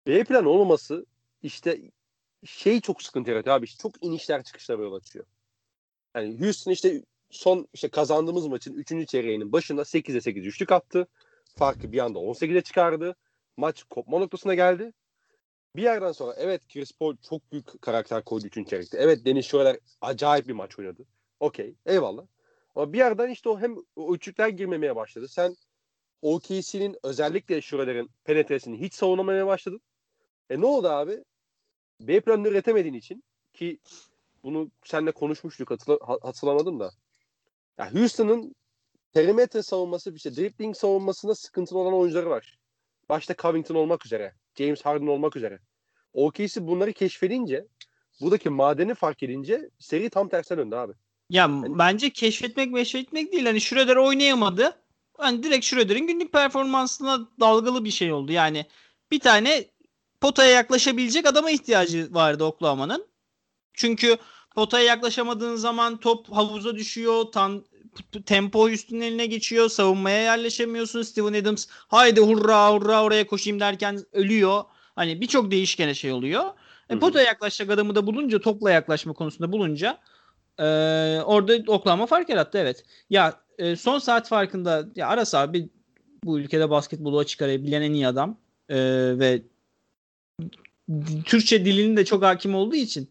B plan olmaması işte şey çok sıkıntı yaratıyor abi. Çok inişler çıkışlar yol açıyor. Yani Houston işte son işte kazandığımız maçın 3. çeyreğinin başında 8'e 8 üçlük attı. Farkı bir anda 18'e çıkardı. Maç kopma noktasına geldi. Bir yerden sonra evet Chris Paul çok büyük karakter koydu 3. çeyrekte. Evet Dennis Schroeder acayip bir maç oynadı. Okey eyvallah. Ama bir yerden işte o hem o üçlükler girmemeye başladı. Sen OKC'nin özellikle Schroeder'in penetresini hiç savunamaya başladın. E ne oldu abi? B planını üretemediğin için ki bunu seninle konuşmuştuk hatırla, ha- hatırlamadım da. Ya Houston'ın perimetre savunması işte dribbling savunmasında sıkıntılı olan oyuncuları var. Başta Covington olmak üzere, James Harden olmak üzere. OKC bunları keşfedince, buradaki madeni fark edince seri tam tersine döndü abi. Ya bence keşfetmek keşfetmek değil. Hani Schroeder oynayamadı. Hani direkt Schroeder'in günlük performansına dalgalı bir şey oldu. Yani bir tane potaya yaklaşabilecek adama ihtiyacı vardı Oklahoma'nın. Çünkü potaya yaklaşamadığın zaman top havuza düşüyor. Tan tempo üstünün eline geçiyor. Savunmaya yerleşemiyorsun. Steven Adams haydi hurra hurra oraya koşayım derken ölüyor. Hani birçok değişkene şey oluyor. E, potaya yaklaşacak adamı da bulunca topla yaklaşma konusunda bulunca ee, orada Oklahoma fark yarattı evet. Ya e, son saat farkında ya Aras abi bu ülkede basketbolu açık araya bilen en iyi adam Ee, ve Türkçe dilinin de çok hakim olduğu için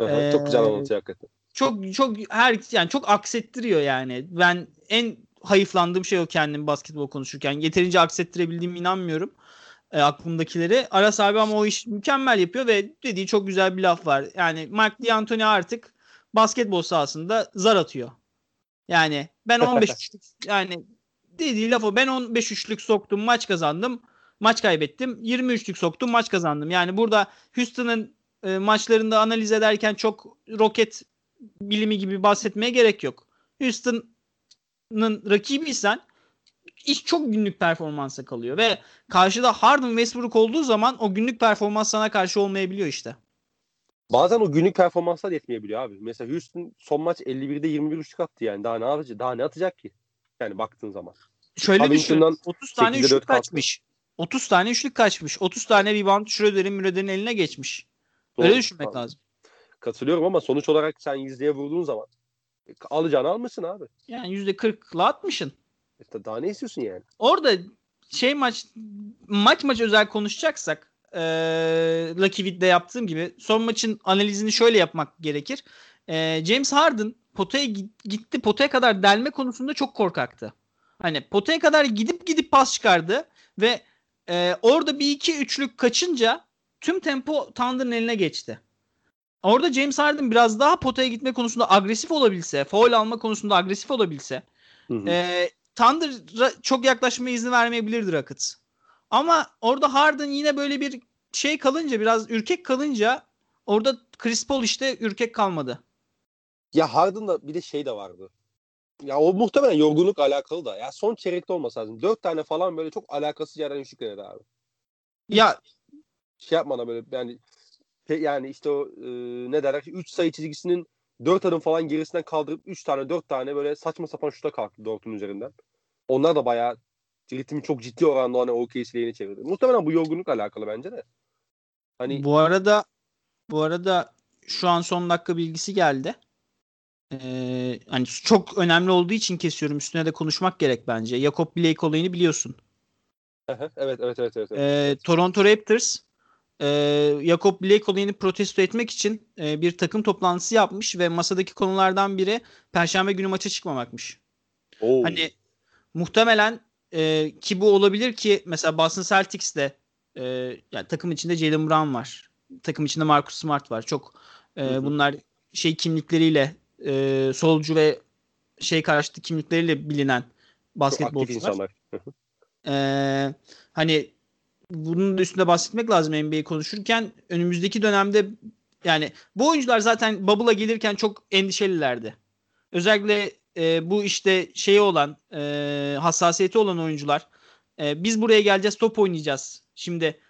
hı, çok güzel anlatıyor hakikaten. çok çok her yani çok aksettiriyor yani. Ben en hayıflandığım şey o kendim basketbol konuşurken. Yeterince aksettirebildiğime inanmıyorum. E, aklımdakileri. Aras abi ama o iş mükemmel yapıyor ve dediği çok güzel bir laf var. Yani Mark D'Antoni artık basketbol sahasında zar atıyor. Yani ben 15 üçlük yani dediği laf o. Ben 15 üçlük soktum maç kazandım. Maç kaybettim. 23'lük soktum maç kazandım. Yani burada Houston'ın e, maçlarında analiz ederken çok roket bilimi gibi bahsetmeye gerek yok. Houston'ın rakibiysen iş çok günlük performansa kalıyor ve karşıda Harden Westbrook olduğu zaman o günlük performans sana karşı olmayabiliyor işte. Bazen o günlük performanslar yetmeyebiliyor abi. Mesela Houston son maç 51'de 21 üçlük attı yani. Daha ne yapacak? Daha ne atacak ki? Yani baktığın zaman. Şöyle düşün. Covington'dan 30 tane 8'e üçlük 4 kalktı. kaçmış. 30 tane üçlük kaçmış. 30 tane rebound Schroeder'in Müreder'in eline geçmiş. Doğru. Öyle düşünmek Tamam. lazım. Katılıyorum ama sonuç olarak sen yüzdeye vurduğun zaman e, alacağını almışsın abi. Yani %40'la atmışsın. İşte daha ne istiyorsun yani? Orada şey maç maç maç özel konuşacaksak eee Lucky Wid'de yaptığım gibi son maçın analizini şöyle yapmak gerekir. Eee, James Harden potaya gi- gitti potaya kadar delme konusunda çok korkaktı. Hani potaya kadar gidip gidip pas çıkardı ve eee, orada bir iki üçlük kaçınca tüm tempo Thunder'ın eline geçti. Orada James Harden biraz daha potaya gitme konusunda agresif olabilse, foul alma konusunda agresif olabilse Hı hı. ee, Thunder'a çok yaklaşmaya izin vermeyebilirdi Rockets. Ama orada Harden yine böyle bir şey kalınca biraz ürkek kalınca orada Chris Paul işte ürkek kalmadı. Ya Harden'da bir de şey de vardı. Ya o muhtemelen yorgunluk alakalı da. Ya son çeyrekte olması lazım. Dört tane falan böyle çok alakasız yerden üçlük denedi abi. Ya Şey yapmadan böyle yani pe- yani işte o e, ne derler 3 sayı çizgisinin 4 adım falan gerisinden kaldırıp 3 tane 4 tane böyle saçma sapan şuta kalktı Dort'un üzerinden. Onlar da bayağı ritmi çok ciddi oranda hani OKC lehine çevirdi. Muhtemelen bu yorgunluk alakalı bence de. Hani bu arada bu arada şu an son dakika bilgisi geldi. Ee, hani çok önemli olduğu için kesiyorum. Üstüne de konuşmak gerek bence. Jakob Blake olayını biliyorsun. evet evet evet evet. evet. Ee, Toronto Raptors e, Jakob Blake olayını protesto etmek için e, bir takım toplantısı yapmış ve masadaki konulardan biri Perşembe günü maça çıkmamakmış. Oo. Hani muhtemelen e, ki bu olabilir ki mesela Boston Celtics'te e, yani takım içinde Jalen Brown var. Takım içinde Marcus Smart var. Çok e, Hı hı. bunlar şey kimlikleriyle e, solcu ve şey karşıtı kimlikleriyle bilinen basketbolcular. Ee, hani bunun da üstünde bahsetmek lazım NBA konuşurken önümüzdeki dönemde Yani bu oyuncular zaten Bubble'a gelirken çok endişelilerdi. Özellikle e, bu işte şeyi olan e, hassasiyeti olan oyuncular e, biz buraya geleceğiz top oynayacağız. Şimdi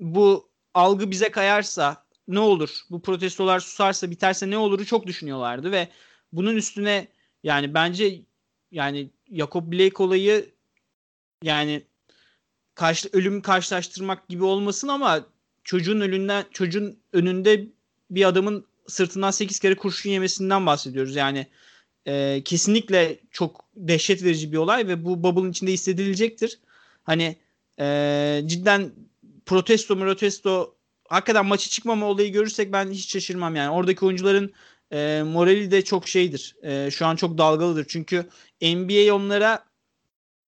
bu algı bize kayarsa ne olur? Bu protestolar susarsa biterse ne oluru çok düşünüyorlardı ve bunun üstüne yani bence yani Jacob Blake olayı yani karşı ölüm karşılaştırmak gibi olmasın ama çocuğun önünden çocuğun önünde bir adamın sırtından 8 kere kurşun yemesinden bahsediyoruz. Yani e, kesinlikle çok dehşet verici bir olay ve bu bubble'ın içinde hissedilecektir. Hani e, cidden protesto protesto hakikaten maçı çıkmama olayı görürsek ben hiç şaşırmam yani. Oradaki oyuncuların e, morali de çok şeydir. E, şu an çok dalgalıdır. Çünkü NBA onlara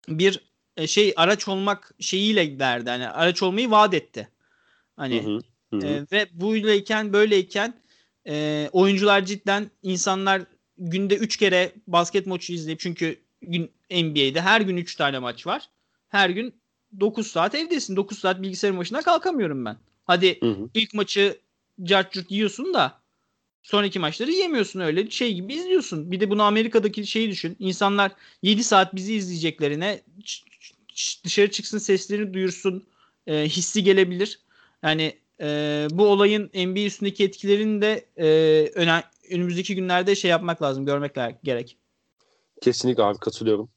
bir e, şey araç olmak şeyiyle verdi. Hani araç olmayı vaat etti. Hani hı hı, hı. E, ve böyleyken böyleyken e, oyuncular cidden insanlar günde 3 kere basket maçı izleyip çünkü gün NBA'de her gün 3 tane maç var. Her gün 9 saat evdesin. 9 saat bilgisayarın başına kalkamıyorum ben. Hadi hı hı. ilk maçı cart yiyorsun da sonraki maçları yemiyorsun öyle şey gibi izliyorsun. Bir de bunu Amerika'daki şeyi düşün. İnsanlar 7 saat bizi izleyeceklerine dışarı çıksın seslerini duyursun e, hissi gelebilir. Yani e, bu olayın NBA üstündeki etkilerini de e, öne, önümüzdeki günlerde şey yapmak lazım, görmek gerek. Kesinlikle abi katılıyorum.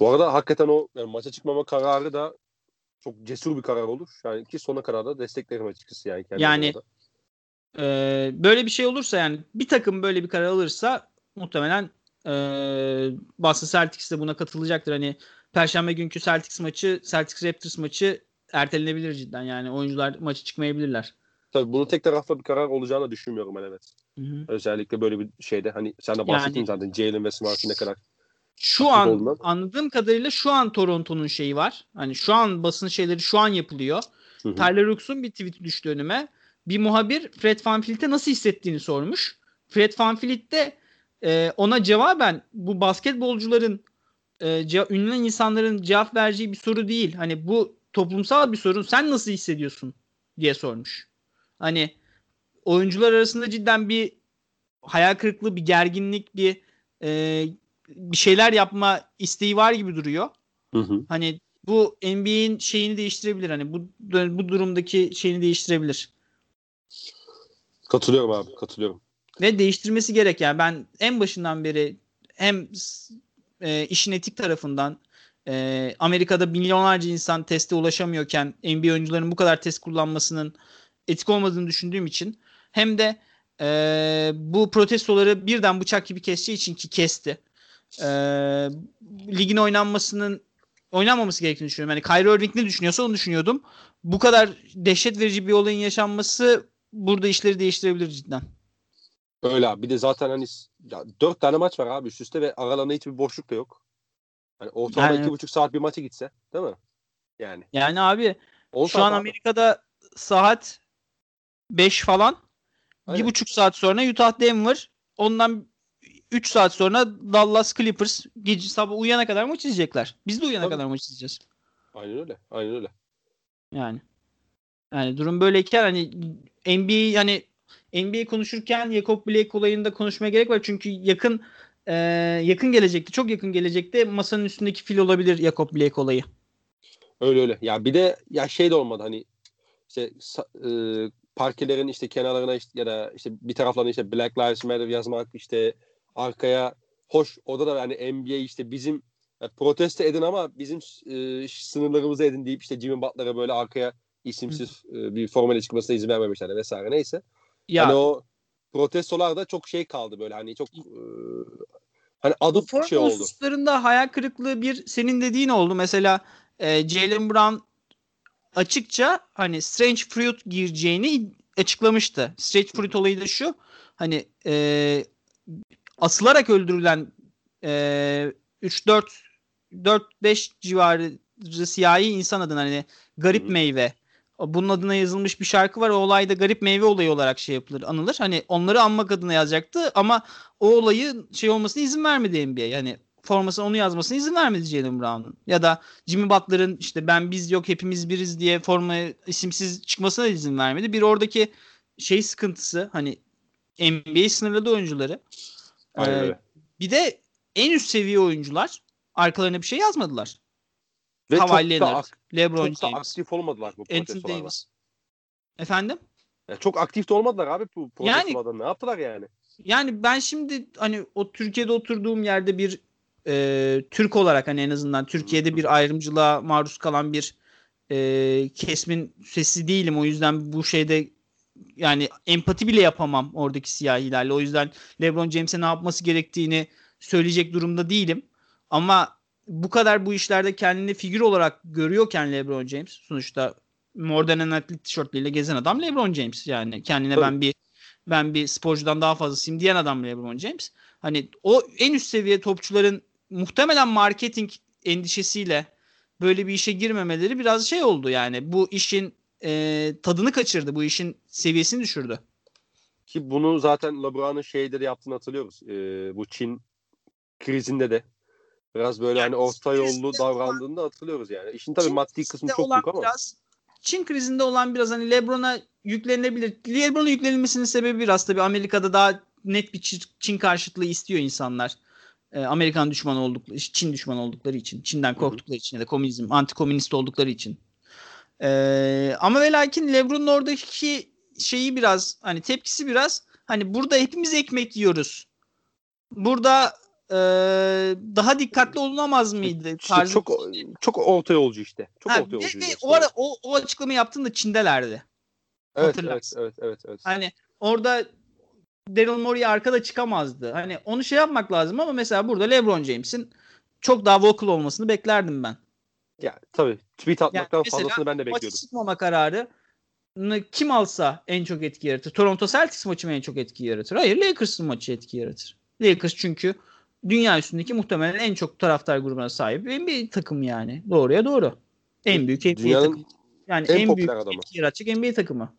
Bu arada hakikaten o yani maça çıkmama kararı da çok cesur bir karar olur. Yani ki sona kadar da desteklerim açıkçası yani. Yani e, böyle bir şey olursa yani bir takım böyle bir karar alırsa muhtemelen e, Boston Celtics de buna katılacaktır. Hani Perşembe günkü Celtics maçı, Celtics Raptors maçı ertelenebilir cidden. Yani oyuncular maçı çıkmayabilirler. Tabii bunu tek taraflı bir karar olacağını düşünmüyorum ben evet. Hı-hı. Özellikle böyle bir şeyde hani sen de bahsettin yani, zaten Jalen ve Smart'ın ne kadar şu an anladığım kadarıyla şu an Toronto'nun şeyi var. Hani şu an basın şeyleri şu an yapılıyor. Tyler Rooks'un bir tweet düştü önüme. Bir muhabir Fred VanVleet'e nasıl hissettiğini sormuş. Fred VanVleet de e, ona cevaben bu basketbolcuların e, ce- ünlü insanların cevap vereceği bir soru değil. Hani bu toplumsal bir sorun. Sen nasıl hissediyorsun diye sormuş. Hani oyuncular arasında cidden bir hayal kırıklığı, bir gerginlik, bir e, bir şeyler yapma isteği var gibi duruyor. Hı hı. Hani bu NBA'in şeyini değiştirebilir. Hani bu bu durumdaki şeyini değiştirebilir. Katılıyorum abi, katılıyorum. Ve değiştirmesi gerek yani. Ben en başından beri hem e, işin etik tarafından e, Amerika'da milyonlarca insan teste ulaşamıyorken NBA oyuncuların bu kadar test kullanmasının etik olmadığını düşündüğüm için hem de e, bu protestoları birden bıçak gibi keseceği için ki kesti. E, ligin oynanmasının oynanmaması gerektiğini düşünüyorum. Yani Kyrie Irving ne düşünüyorsa onu düşünüyordum. Bu kadar dehşet verici bir olayın yaşanması burada işleri değiştirebilir cidden. Öyle abi. Bir de zaten hani ya, dört tane maç var abi üst üste ve aralarında hiçbir boşluk da yok. Hani ortalama yani, iki buçuk saat bir maçı gitse değil mi? Yani. Yani abi şu an Amerika'da saat 5 falan. Aynen. Bir buçuk saat sonra Utah Denver. Ondan 3 saat sonra Dallas Clippers gece sabah uyana kadar maç izleyecekler. Biz de uyana Tabii. kadar maç izleyeceğiz. Aynen öyle. Aynen öyle. Yani. Yani durum böyleyken hani NBA hani NBA konuşurken Jacob Blake olayında konuşmaya gerek var. Çünkü yakın e, yakın gelecekte, çok yakın gelecekte masanın üstündeki fil olabilir Jacob Blake olayı. Öyle öyle. Ya bir de ya şey de olmadı hani işte e, parkelerin işte kenarlarına işte, ya da işte bir taraflarına işte Black Lives Matter yazmak işte arkaya hoş orada da yani NBA işte bizim yani protesto edin ama bizim e, sınırlarımızı edin deyip işte Jimmy Butler'a böyle arkaya isimsiz e, bir formüle çıkmasına izin vermemişler vesaire neyse. Ya. Hani o protestolar da çok şey kaldı böyle hani çok e, hani adı Form şey oldu. hususlarında hayal kırıklığı bir senin dediğin oldu. Mesela e, Jalen Brown açıkça hani Strange Fruit gireceğini açıklamıştı. Strange Fruit olayı da şu. Hani e, asılarak öldürülen e, 3-4 4-5 civarı siyahi insan adına hani garip meyve bunun adına yazılmış bir şarkı var. O olayda garip meyve olayı olarak şey yapılır, anılır. Hani onları anmak adına yazacaktı ama o olayı şey olmasına izin vermedi NBA. Yani formasına onu yazmasına izin vermedi Jalen Brown'un. Ya da Jimmy Butler'ın işte ben biz yok hepimiz biriz diye forma isimsiz çıkmasına izin vermedi. Bir oradaki şey sıkıntısı hani NBA sınırladı oyuncuları. Aynen Ee, bir de en üst seviye oyuncular arkalarına bir şey yazmadılar. Ve Kawhi da, Leonard, LeBron çok da James, aktif olmadılar bu Anthony. Davis. Efendim? Yani çok aktif de olmadılar abi bu Yani- protestolarda. Ne yaptılar yani? Yani ben şimdi hani o Türkiye'de oturduğum yerde bir e, Türk olarak hani en azından Türkiye'de bir ayrımcılığa maruz kalan bir e, kesmin sesi değilim. O yüzden bu şeyde yani empati bile yapamam oradaki siyahilerle. O yüzden LeBron James'e ne yapması gerektiğini söyleyecek durumda değilim. Ama bu kadar bu işlerde kendini figür olarak görüyorken LeBron James sonuçta More Than Athlete tişörtleriyle gezen adam LeBron James yani kendine Tabii. ben bir ben bir sporcudan daha fazlasıyım diyen adam LeBron James. Hani o en üst seviye topçuların muhtemelen marketing endişesiyle böyle bir işe girmemeleri biraz şey oldu yani. Bu işin e, tadını kaçırdı. Bu işin seviyesini düşürdü. Ki bunu zaten LeBron'un şeyde de yaptığını hatırlıyoruz. Ee, bu Çin krizinde de biraz böyle Yani hani orta yollu krizinde davranındığını hatırlıyoruz yani. İşin tabii Çin maddi kısmı çok büyük ama. biraz Çin krizinde olan biraz hani LeBron'a yüklenilebilir. LeBron'a yüklenilmesinin sebebi biraz tabii Amerika'da daha net bir Çin- karşıtlığı istiyor insanlar. Ee, Amerikan düşmanı oldukları, Çin düşmanı oldukları için, Çin'den korktukları için ya da komünizm, anti-komünist oldukları için. Ee, ama ve lakin LeBron'un oradaki şeyi biraz hani tepkisi biraz hani burada hepimiz ekmek yiyoruz. Burada e, daha dikkatli olunamaz mıydı? İşte tarzı çok çok orta yolcu işte. Çok Ha, orta ve- yolcu. ve o ara o, o açıklamayı yaptığında Çin'delerdi. evet, evet, evet, evet, evet. Hani orada Daryl Morey arkada çıkamazdı. Hani onu şey yapmak lazım ama mesela burada LeBron James'in çok daha vocal olmasını beklerdim ben. Yani tabii tweet atmaktan mesela fazlasını ben de Maçı bekliyordum. çıkmama kararı kim alsa en çok etki yaratır? Toronto Celtics maçı mı en çok etki yaratır? Hayır Lakers'ın maçı etki yaratır. Lakers çünkü dünya üstündeki muhtemelen en çok taraftar grubuna sahip NBA takım yani. Doğruya doğru. En büyük NBA Dünyanın takımı. Yani en en, büyük adamı. etki yaratacak NBA takımı.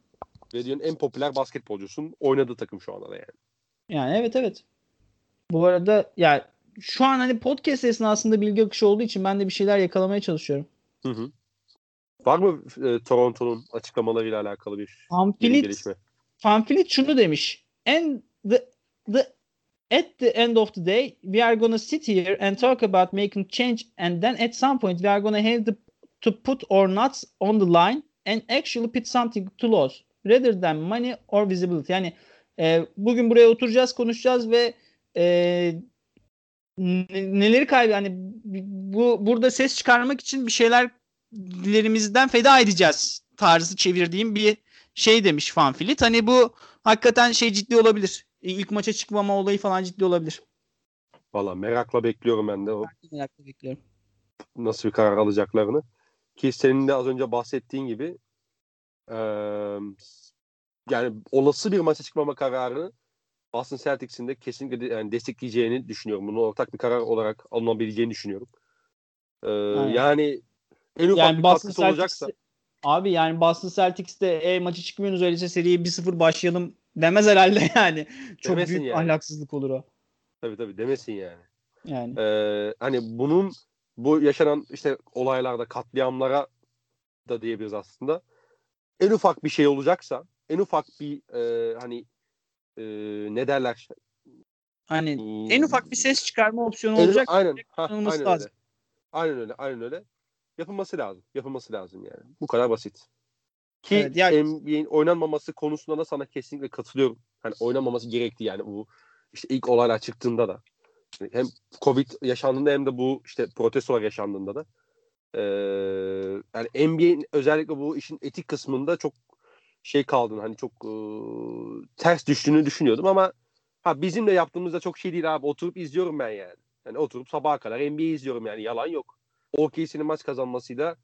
Ve dünyanın en popüler basketbolcusun oynadığı takım şu anda da yani. Yani evet evet. Bu arada yani şu an hani podcast esnasında bilgi akışı olduğu için ben de bir şeyler yakalamaya çalışıyorum. Hı hı. Var mı e, Toronto'nun açıklamalarıyla alakalı bir Pamphlet, gelişme? Pamphlet şunu demiş. And the, the at the end of the day we are gonna sit here and talk about making change and then at some point we are gonna have to, to put our nuts on the line and actually put something to lose rather than money or visibility. Yani e, bugün buraya oturacağız, konuşacağız ve e, neleri kaybı hani bu burada ses çıkarmak için bir şeylerlerimizden feda edeceğiz tarzı çevirdiğim bir şey demiş Fanfilit. Hani bu hakikaten şey ciddi olabilir. İlk maça çıkmama olayı falan ciddi olabilir. Valla merakla bekliyorum ben de o Merakla bekliyorum. nasıl bir karar alacaklarını. Ki senin de az önce bahsettiğin gibi eee, yani olası bir maça çıkmama kararını Boston Celtics'in de kesinlikle yani destekleyeceğini düşünüyorum. Bunu ortak bir karar olarak alınabileceğini düşünüyorum. Aynen. yani en ufak Yani bir Boston katkısı olacaksa Celtics abi yani Boston Celtics'te e, maçı çıkmıyorsunuz öyleyse seriye 1-0 başlayalım demez herhalde yani. Çok Demesin büyük yani. ahlaksızlık olur o. tabii tabii demesin yani. Yani. Ee, hani bunun bu yaşanan işte olaylarda katliamlara da diyebiliriz aslında. En ufak bir şey olacaksa, en ufak bir e, hani e, ne derler? Hani Hmm, en ufak bir ses çıkarma opsiyonu en- olacak. Aynen. Ha, aynen lazım. öyle. Aynen öyle. Aynen öyle. Yapılması lazım. Yapılması lazım yani. Bu kadar basit. Ki Evet, ya- NBA'in oynanmaması konusunda da sana kesinlikle katılıyorum. Hani oynanmaması gerekti yani bu işte ilk olaylar çıktığında da. Yani Hem Covid yaşandığında hem de bu işte protestolar yaşandığında da. Ee, yani NBA'in özellikle bu işin etik kısmında çok şey kaldığını hani çok e, ters düştüğünü düşünüyordum ama ha bizim de yaptığımızda çok şey değil abi oturup izliyorum ben yani. Yani oturup sabaha kadar NBA izliyorum yani yalan yok. OKC'nin maç kazanmasıyla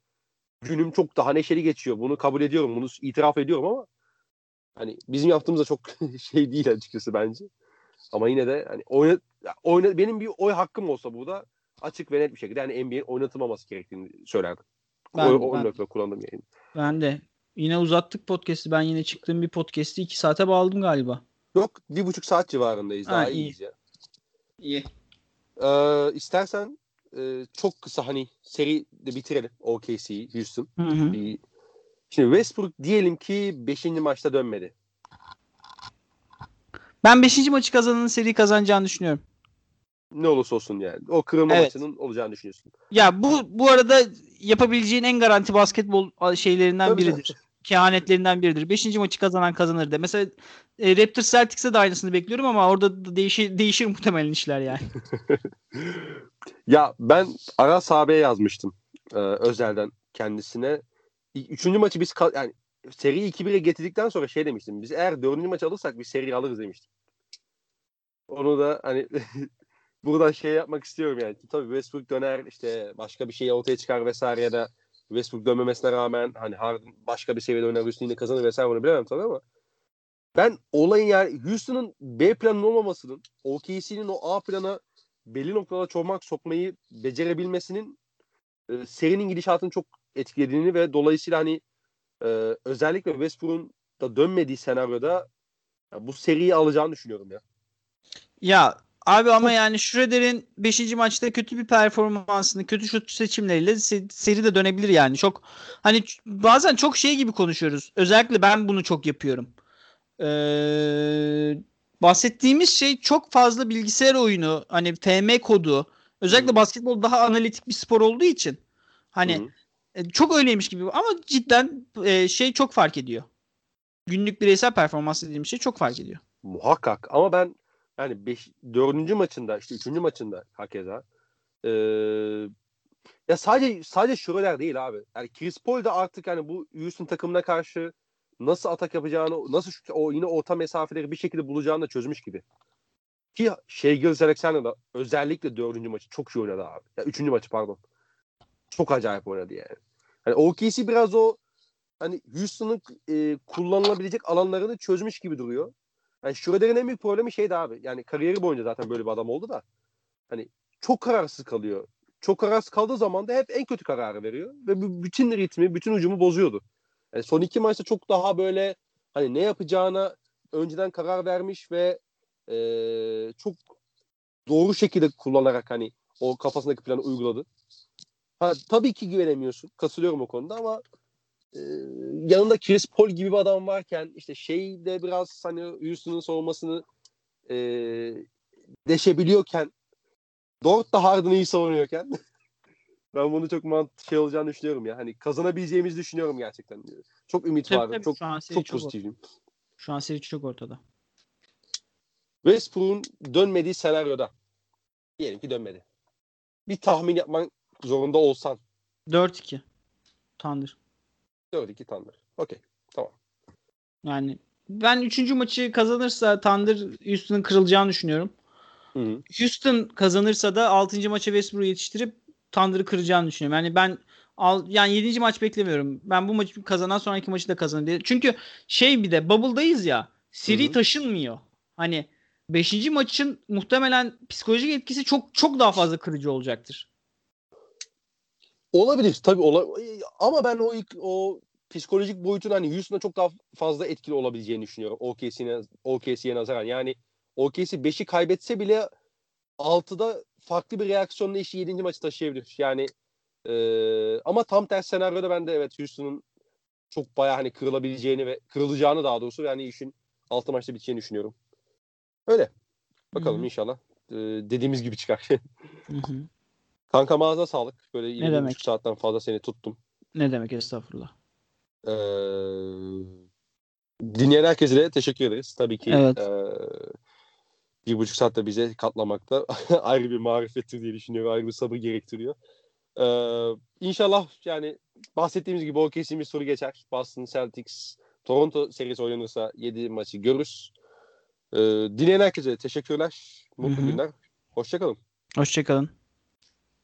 günüm çok daha neşeli geçiyor. Bunu kabul ediyorum. Bunu itiraf ediyorum ama hani bizim yaptığımız da çok şey değil açıkçası bence. Ama yine de hani oyna, oyna, benim bir oy hakkım olsa burada açık ve net bir şekilde yani NBA'nin oynatılmaması gerektiğini söylerdim. Ben- o, o ben- kullandım yayını. Ben de. Yine uzattık podcast'i. Ben yine çıktığım bir podcast'i 2 saate bağladım galiba. Yok bir buçuk saat civarındayız. Ha, Daha iyi. iyiyiz ya. İyi. Ee, istersen e, çok kısa hani seri de bitirelim. OKC, Houston. Hı hı. Bir- Şimdi Westbrook diyelim ki 5. maçta dönmedi. Ben 5. maçı kazananın seri kazanacağını düşünüyorum. Ne olursa olsun yani. O kırılma Evet. maçının olacağını düşünüyorsun. Ya bu bu arada yapabileceğin en garanti basketbol şeylerinden Tabii canım. biridir. Kehanetlerinden biridir. 5. maçı kazanan kazanır de. Mesela e, Raptors Celtics'e de aynısını bekliyorum ama orada da değişir değişir muhtemelen işler yani. Ya ben Aras abiye yazmıştım e, özelden kendisine. Üçüncü maçı biz yani seriyi 2-1'e getirdikten sonra şey demiştim. Biz eğer dördüncü maçı alırsak biz seri alırız demiştim. Onu da hani buradan şey yapmak istiyorum yani. Tabii Westbrook döner işte başka bir şey ortaya çıkar vesaire ya da Westbrook dönmemesine rağmen hani Harden başka bir seviyede oynar üstünde kazanır vesaire onu bilemem tabii ama ben olayın yani Houston'ın B planının olmamasının OKC'nin o A plana belli noktada çomak sokmayı becerebilmesinin e, serinin gidişatını çok etkilediğini ve dolayısıyla hani e, özellikle Westbrook'un da dönmediği senaryoda ya bu seriyi alacağını düşünüyorum ya. Ya abi ama yani Schroeder'in 5. maçta kötü bir performansını, kötü şut seçimleriyle se- seri de dönebilir yani. Çok hani bazen çok şey gibi konuşuyoruz. Özellikle ben bunu çok yapıyorum. Ee, bahsettiğimiz şey çok fazla bilgisayar oyunu, hani FM kodu. Özellikle Hı. basketbol daha analitik bir spor olduğu için hani hı. e, çok öyleymiş gibi ama cidden e, şey çok fark ediyor. Günlük bireysel performans dediğim şey çok fark ediyor. Muhakkak ama ben yani beş, dördüncü maçında işte üçüncü maçında hakeza e, ya sadece sadece Schroeder değil abi. Yani Chris Paul da artık hani bu Houston takımına karşı nasıl atak yapacağını, nasıl şu- o yine orta mesafeleri bir şekilde bulacağını da çözmüş gibi. Ki Shea Gilgeous Alexander da özellikle dördüncü maçı çok iyi oynadı abi. Ya üçüncü maçı pardon. Çok acayip oynadı yani. Hani OKC biraz o hani Houston'ın e, kullanılabilecek alanlarını çözmüş gibi duruyor. Yani Schroeder'in en büyük problemi şeydi abi. Yani kariyeri boyunca zaten böyle bir adam oldu da. Hani çok kararsız kalıyor. Çok kararsız kaldığı zaman da hep en kötü kararı veriyor. Ve bütün ritmi, bütün ucumu bozuyordu. Yani son iki maçta çok daha böyle hani ne yapacağına önceden karar vermiş ve e, çok doğru şekilde kullanarak hani o kafasındaki planı uyguladı. Ha, tabii ki güvenemiyorsun. Katılıyorum o konuda ama e, yanında Chris Paul gibi bir adam varken işte şey de biraz hani Houston'ın savunmasını e, deşebiliyorken Dort da Harden'ı iyi savunuyorken ben bunu çok mant şey olacağını düşünüyorum ya. Hani kazanabileceğimizi düşünüyorum gerçekten. Çok ümit Tabii, var. tabii, Çok çok çok, pozitifim. şu an seri çok ortada. Westbrook'un dönmediği senaryoda diyelim ki dönmedi. Bir tahmin yapman zorunda olsan 4-2. Thunder. 4-2 Thunder. Okey. Yani ben 3. maçı kazanırsa Thunder Houston'ın kırılacağını düşünüyorum. Hı hı. Houston kazanırsa da 6. maça Westbrook'u yetiştirip Thunder'ı kıracağını düşünüyorum. Yani ben al, yani 7. maç beklemiyorum. Ben bu maçı kazanan sonraki maçı da kazanır diye. Çünkü şey bir de bubble'dayız ya. Seri Hı hı. taşınmıyor. Hani 5. maçın muhtemelen psikolojik etkisi çok çok daha fazla kırıcı olacaktır. Olabilir tabii ola ama ben o ilk o psikolojik boyutun hani Houston'a çok daha fazla etkili olabileceğini düşünüyorum. OKC'ye OKC'ye nazaran. Yani OKC 5'i kaybetse bile 6'da farklı bir reaksiyonla işi 7. maçı taşıyabilir. Yani e, ama tam ters senaryoda ben de evet Houston'ın çok bayağı hani kırılabileceğini ve kırılacağını daha doğrusu yani işin 6 maçta biteceğini düşünüyorum. Öyle. Bakalım Hı hı. inşallah. E, dediğimiz gibi çıkar. Hı hı. Kanka mağaza sağlık. Böyle 20 demek? buçuk saatten fazla seni tuttum. Ne demek estağfurullah. Ee, dinleyen herkese de teşekkür ederiz. Tabii ki Evet. ee, bir buçuk saatte bize katlamakta ayrı bir marifettir diye düşünüyorum. Ayrı bir sabır gerektiriyor. Ee, inşallah yani bahsettiğimiz gibi o kesin bir soru geçer. Boston Celtics Toronto serisi oynanırsa 7 maçı görürüz. Ee, dinleyen herkese teşekkürler. Mutlu günler. Hoşçakalın. Hoşçakalın.